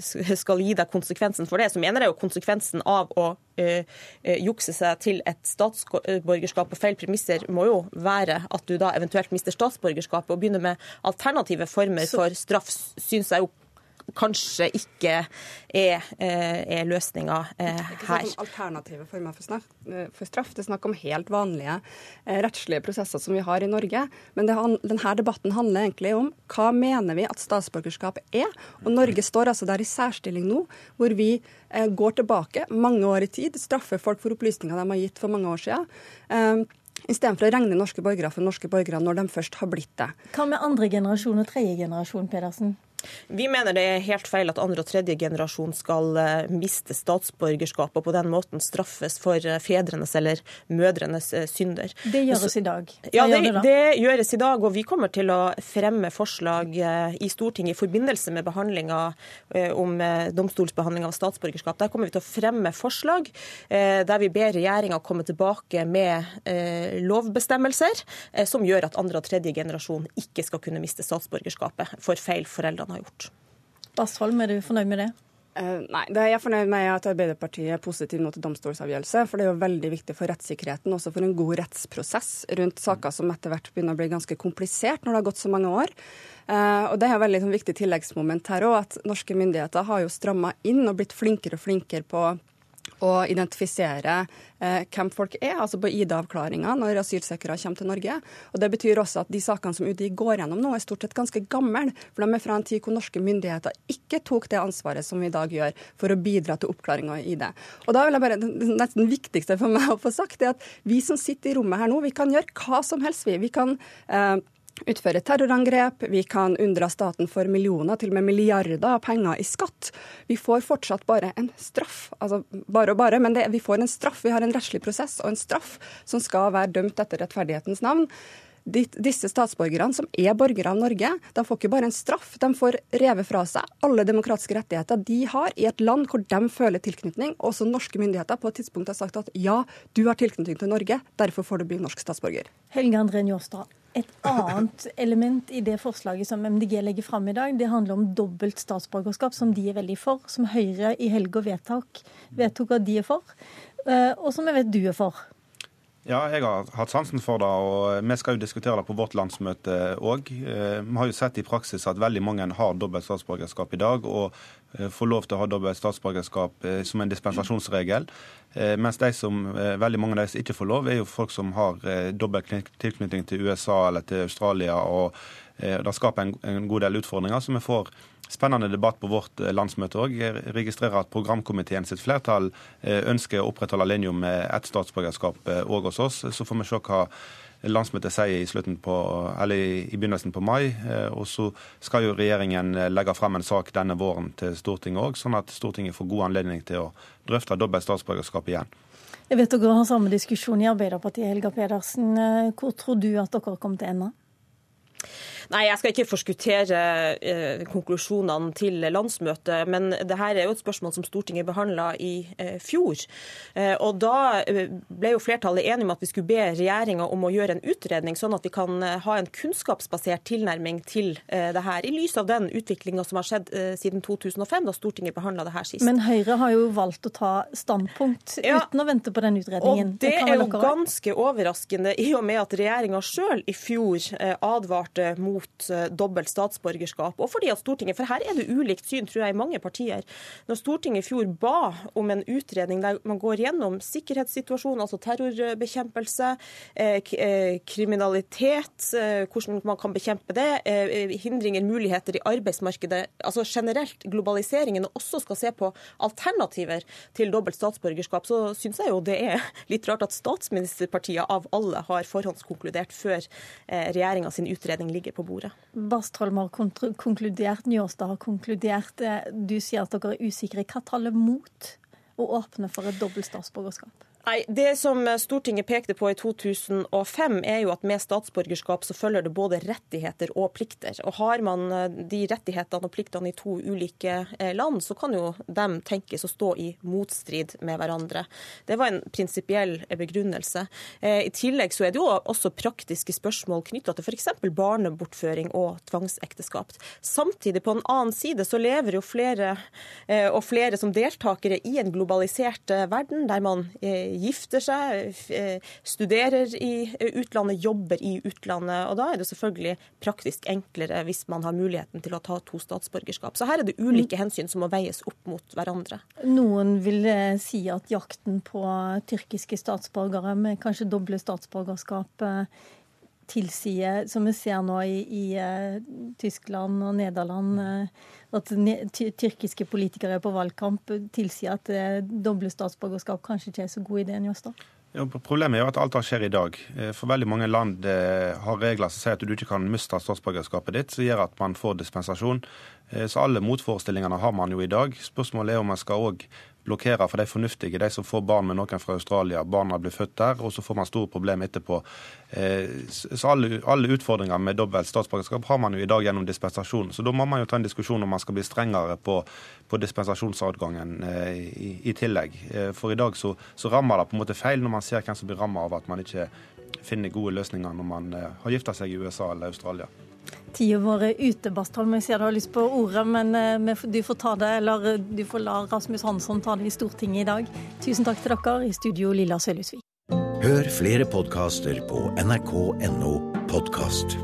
[SPEAKER 53] skal, gi deg konsekvensen for det, så mener jeg jo konsekvensen av å jukse seg til et statsborgerskap på feil premisser må jo være at du da eventuelt mister statsborgerskapet og begynner med alternative former for straff, syns jeg jo kanskje ikke er, eh, er løsninga eh, her. Det er
[SPEAKER 52] ikke alternative former for, snak, eh, for, straff. Det er snakk om helt vanlige rettslige prosesser som vi har i Norge. Men det, denne debatten handler egentlig om hva mener vi at statsborgerskap er. Og Norge står altså der i særstilling nå, hvor vi går tilbake mange år i tid, straffer folk for opplysninger de har gitt for mange år siden. Istedenfor å regne norske borgere for norske borgere når de først har blitt det.
[SPEAKER 13] Hva med andre generasjon og tredje generasjon, Pedersen?
[SPEAKER 53] Vi mener det er helt feil at andre og tredje generasjon skal eh, miste statsborgerskapet og på den måten straffes for eh, fedrenes eller mødrenes eh, synder.
[SPEAKER 13] Det gjøres i dag.
[SPEAKER 53] ja, det, det, det, gjøres i dag, og vi kommer til å fremme forslag i Stortinget i forbindelse med behandlinga om domstolsbehandling av statsborgerskap. Der kommer vi til å fremme forslag der vi ber regjeringa komme tilbake med lovbestemmelser som gjør at andre og tredje generasjon ikke skal kunne miste statsborgerskapet for feil foreldrene har gjort.
[SPEAKER 13] Bastholm, er du fornøyd med det?
[SPEAKER 52] Uh, nei, det er jeg fornøyd med at Arbeiderpartiet er positiv nå til domstolsavgjørelse. For det er jo veldig viktig for rettssikkerheten, også for en god rettsprosess rundt saker som etter hvert begynner å bli ganske komplisert når det har gått så mange år. Uh, og Det er et veldig sånn, viktig tilleggsmoment her òg, at norske myndigheter har jo stramma inn og blitt flinkere og flinkere på å identifisere eh, hvem folk er, altså på ID-avklaringa når asylsøkere kommer til Norge. Og Det betyr også at de sakene som UDI går gjennom nå, er stort sett ganske gamle. For de er fra en tid hvor norske myndigheter ikke tok det ansvaret som vi i dag gjør for å bidra til oppklaring av ID. Og da vil jeg bare, Det nesten viktigste for meg å få sagt er at vi som sitter i rommet her nå, vi kan gjøre hva som helst. Vi, vi kan eh, utføre terrorangrep, vi kan unndra staten for millioner, til og med milliarder av penger i skatt. Vi får fortsatt bare en straff. Altså bare og bare, men det, vi får en straff. Vi har en rettslig prosess og en straff som skal være dømt etter rettferdighetens navn. Disse statsborgerne, som er borgere av Norge, de får ikke bare en straff, de får revet fra seg alle demokratiske rettigheter de har i et land hvor de føler tilknytning. Også norske myndigheter på et tidspunkt har sagt at ja, du har tilknytning til Norge, derfor får du bli norsk statsborger.
[SPEAKER 13] Helge André Njåstad, et annet element i det forslaget som MDG legger fram i dag, det handler om dobbelt statsborgerskap, som de er veldig for, som Høyre i helga vedtok, at de er for, eh, og som jeg vet du er for.
[SPEAKER 54] Ja, jeg har hatt sansen for det, og vi skal jo diskutere det på vårt landsmøte òg. Eh, vi har jo sett i praksis at veldig mange har dobbelt statsborgerskap i dag, og eh, får lov til å ha dobbelt statsborgerskap eh, som en dispensasjonsregel. Mens de som, veldig mange av de som ikke får lov, er jo folk som har dobbelt tilknytning til USA eller til Australia. og Det skaper en, god del utfordringer. så vi får spennende debatt på vårt eh, landsmøte òg. Jeg registrerer at programkomiteen sitt flertall eh, ønsker å opprettholde linja med ett statsborgerskap òg eh, hos oss. Så får vi se hva landsmøtet sier i, på, i, begynnelsen på mai. Og så skal jo regjeringen legge frem en sak denne våren til Stortinget òg, sånn at Stortinget får god anledning til å drøfte dobbelt statsborgerskap igjen.
[SPEAKER 13] Jeg vet dere har samme diskusjon i Arbeiderpartiet, Helga Pedersen. Hvor tror du at dere kommer til å ende?
[SPEAKER 53] Nei, Jeg skal ikke forskuttere eh, konklusjonene til landsmøtet, men det her er jo et spørsmål som Stortinget behandla i eh, fjor. Eh, og Da eh, ble jo flertallet enige om at vi skulle be regjeringa om å gjøre en utredning, sånn at vi kan eh, ha en kunnskapsbasert tilnærming til eh, det her, i lys av den utviklinga som har skjedd siden 2005, da Stortinget behandla det her sist.
[SPEAKER 13] Men Høyre har jo valgt å ta standpunkt ja, uten å vente på den utredningen.
[SPEAKER 53] Og Det er jo ganske overraskende, i og med at regjeringa sjøl i fjor advarte mot eh, dobbelt statsborgerskap, og fordi at Stortinget, for her er det ulikt syn, tror jeg, i mange partier. Når Stortinget i fjor ba om en utredning der man går gjennom sikkerhetssituasjonen, altså terrorbekjempelse, eh, eh, kriminalitet, hvordan man kan bekjempe det, hindringer, muligheter i arbeidsmarkedet, altså generelt globaliseringen, og også skal se på alternativer til dobbelt statsborgerskap, så syns jeg jo det er litt rart at statsministerpartiet av alle har forhåndskonkludert før regjeringa sin utredning ligger på bordet.
[SPEAKER 13] Bastholm har konkludert, Njåstad har konkludert. Eh, du sier at dere er usikre. Hva taler mot å åpne for et dobbelt statsborgerskap?
[SPEAKER 53] Nei, Det som Stortinget pekte på i 2005, er jo at med statsborgerskap så følger det både rettigheter og plikter. Og Har man eh, de rettighetene og pliktene i to ulike eh, land, så kan jo dem tenkes å stå i motstrid med hverandre. Det var en prinsipiell begrunnelse. Eh, I tillegg så er det jo også praktiske spørsmål knytta til f.eks. barnebortføring og tvangsekteskap. Samtidig, på en annen side, så lever jo flere og flere som deltakere i en globalisert verden, der man gifter seg, eh, studerer i utlandet, jobber i utlandet. og Da er det selvfølgelig praktisk enklere hvis man har muligheten til å ta to statsborgerskap. Så her er det ulike hensyn som må veies opp mot hverandre.
[SPEAKER 13] Noen vil eh, si at jakten på tyrkiske statsborgere med kanskje doble statsborgerskap eh, tilsier, som vi ser nå i, i uh, Tyskland og Nederland, uh, at tyrkiske politikere på valgkamp tilsier at uh, doble statsborgerskap kanskje ikke er så god idé? Njåstad?
[SPEAKER 54] Ja, problemet er jo at alt det skjer i dag. For veldig mange land har regler som sier at du ikke kan miste statsborgerskapet ditt, som gjør at man får dispensasjon. Så alle motforestillingene har man jo i dag. Spørsmålet er om man skal òg blokkere for de fornuftige, de som får barn med noen fra Australia. Barna blir født der, og så får man store problemer etterpå. Eh, så alle, alle utfordringer med dobbelt statsborgerskap har man jo i dag gjennom dispensasjon. Så da må man jo ta en diskusjon om man skal bli strengere på, på dispensasjonsadgangen eh, i, i, tillegg. Eh, for i dag så, så, rammer det på en måte feil når man ser hvem som blir rammet av at man ikke finner gode løsninger når man har gifta seg i USA eller Australia.
[SPEAKER 13] Tida vår er ute, Bastholm. Jeg ser du har lyst på ordet, men eh, du får ta det, eller eh, du får la Rasmus Hansson ta det i Stortinget i dag. Tusen takk til dere. I studio Lilla Sølhusvik.
[SPEAKER 55] Hør flere podkaster på nrk.no podkast.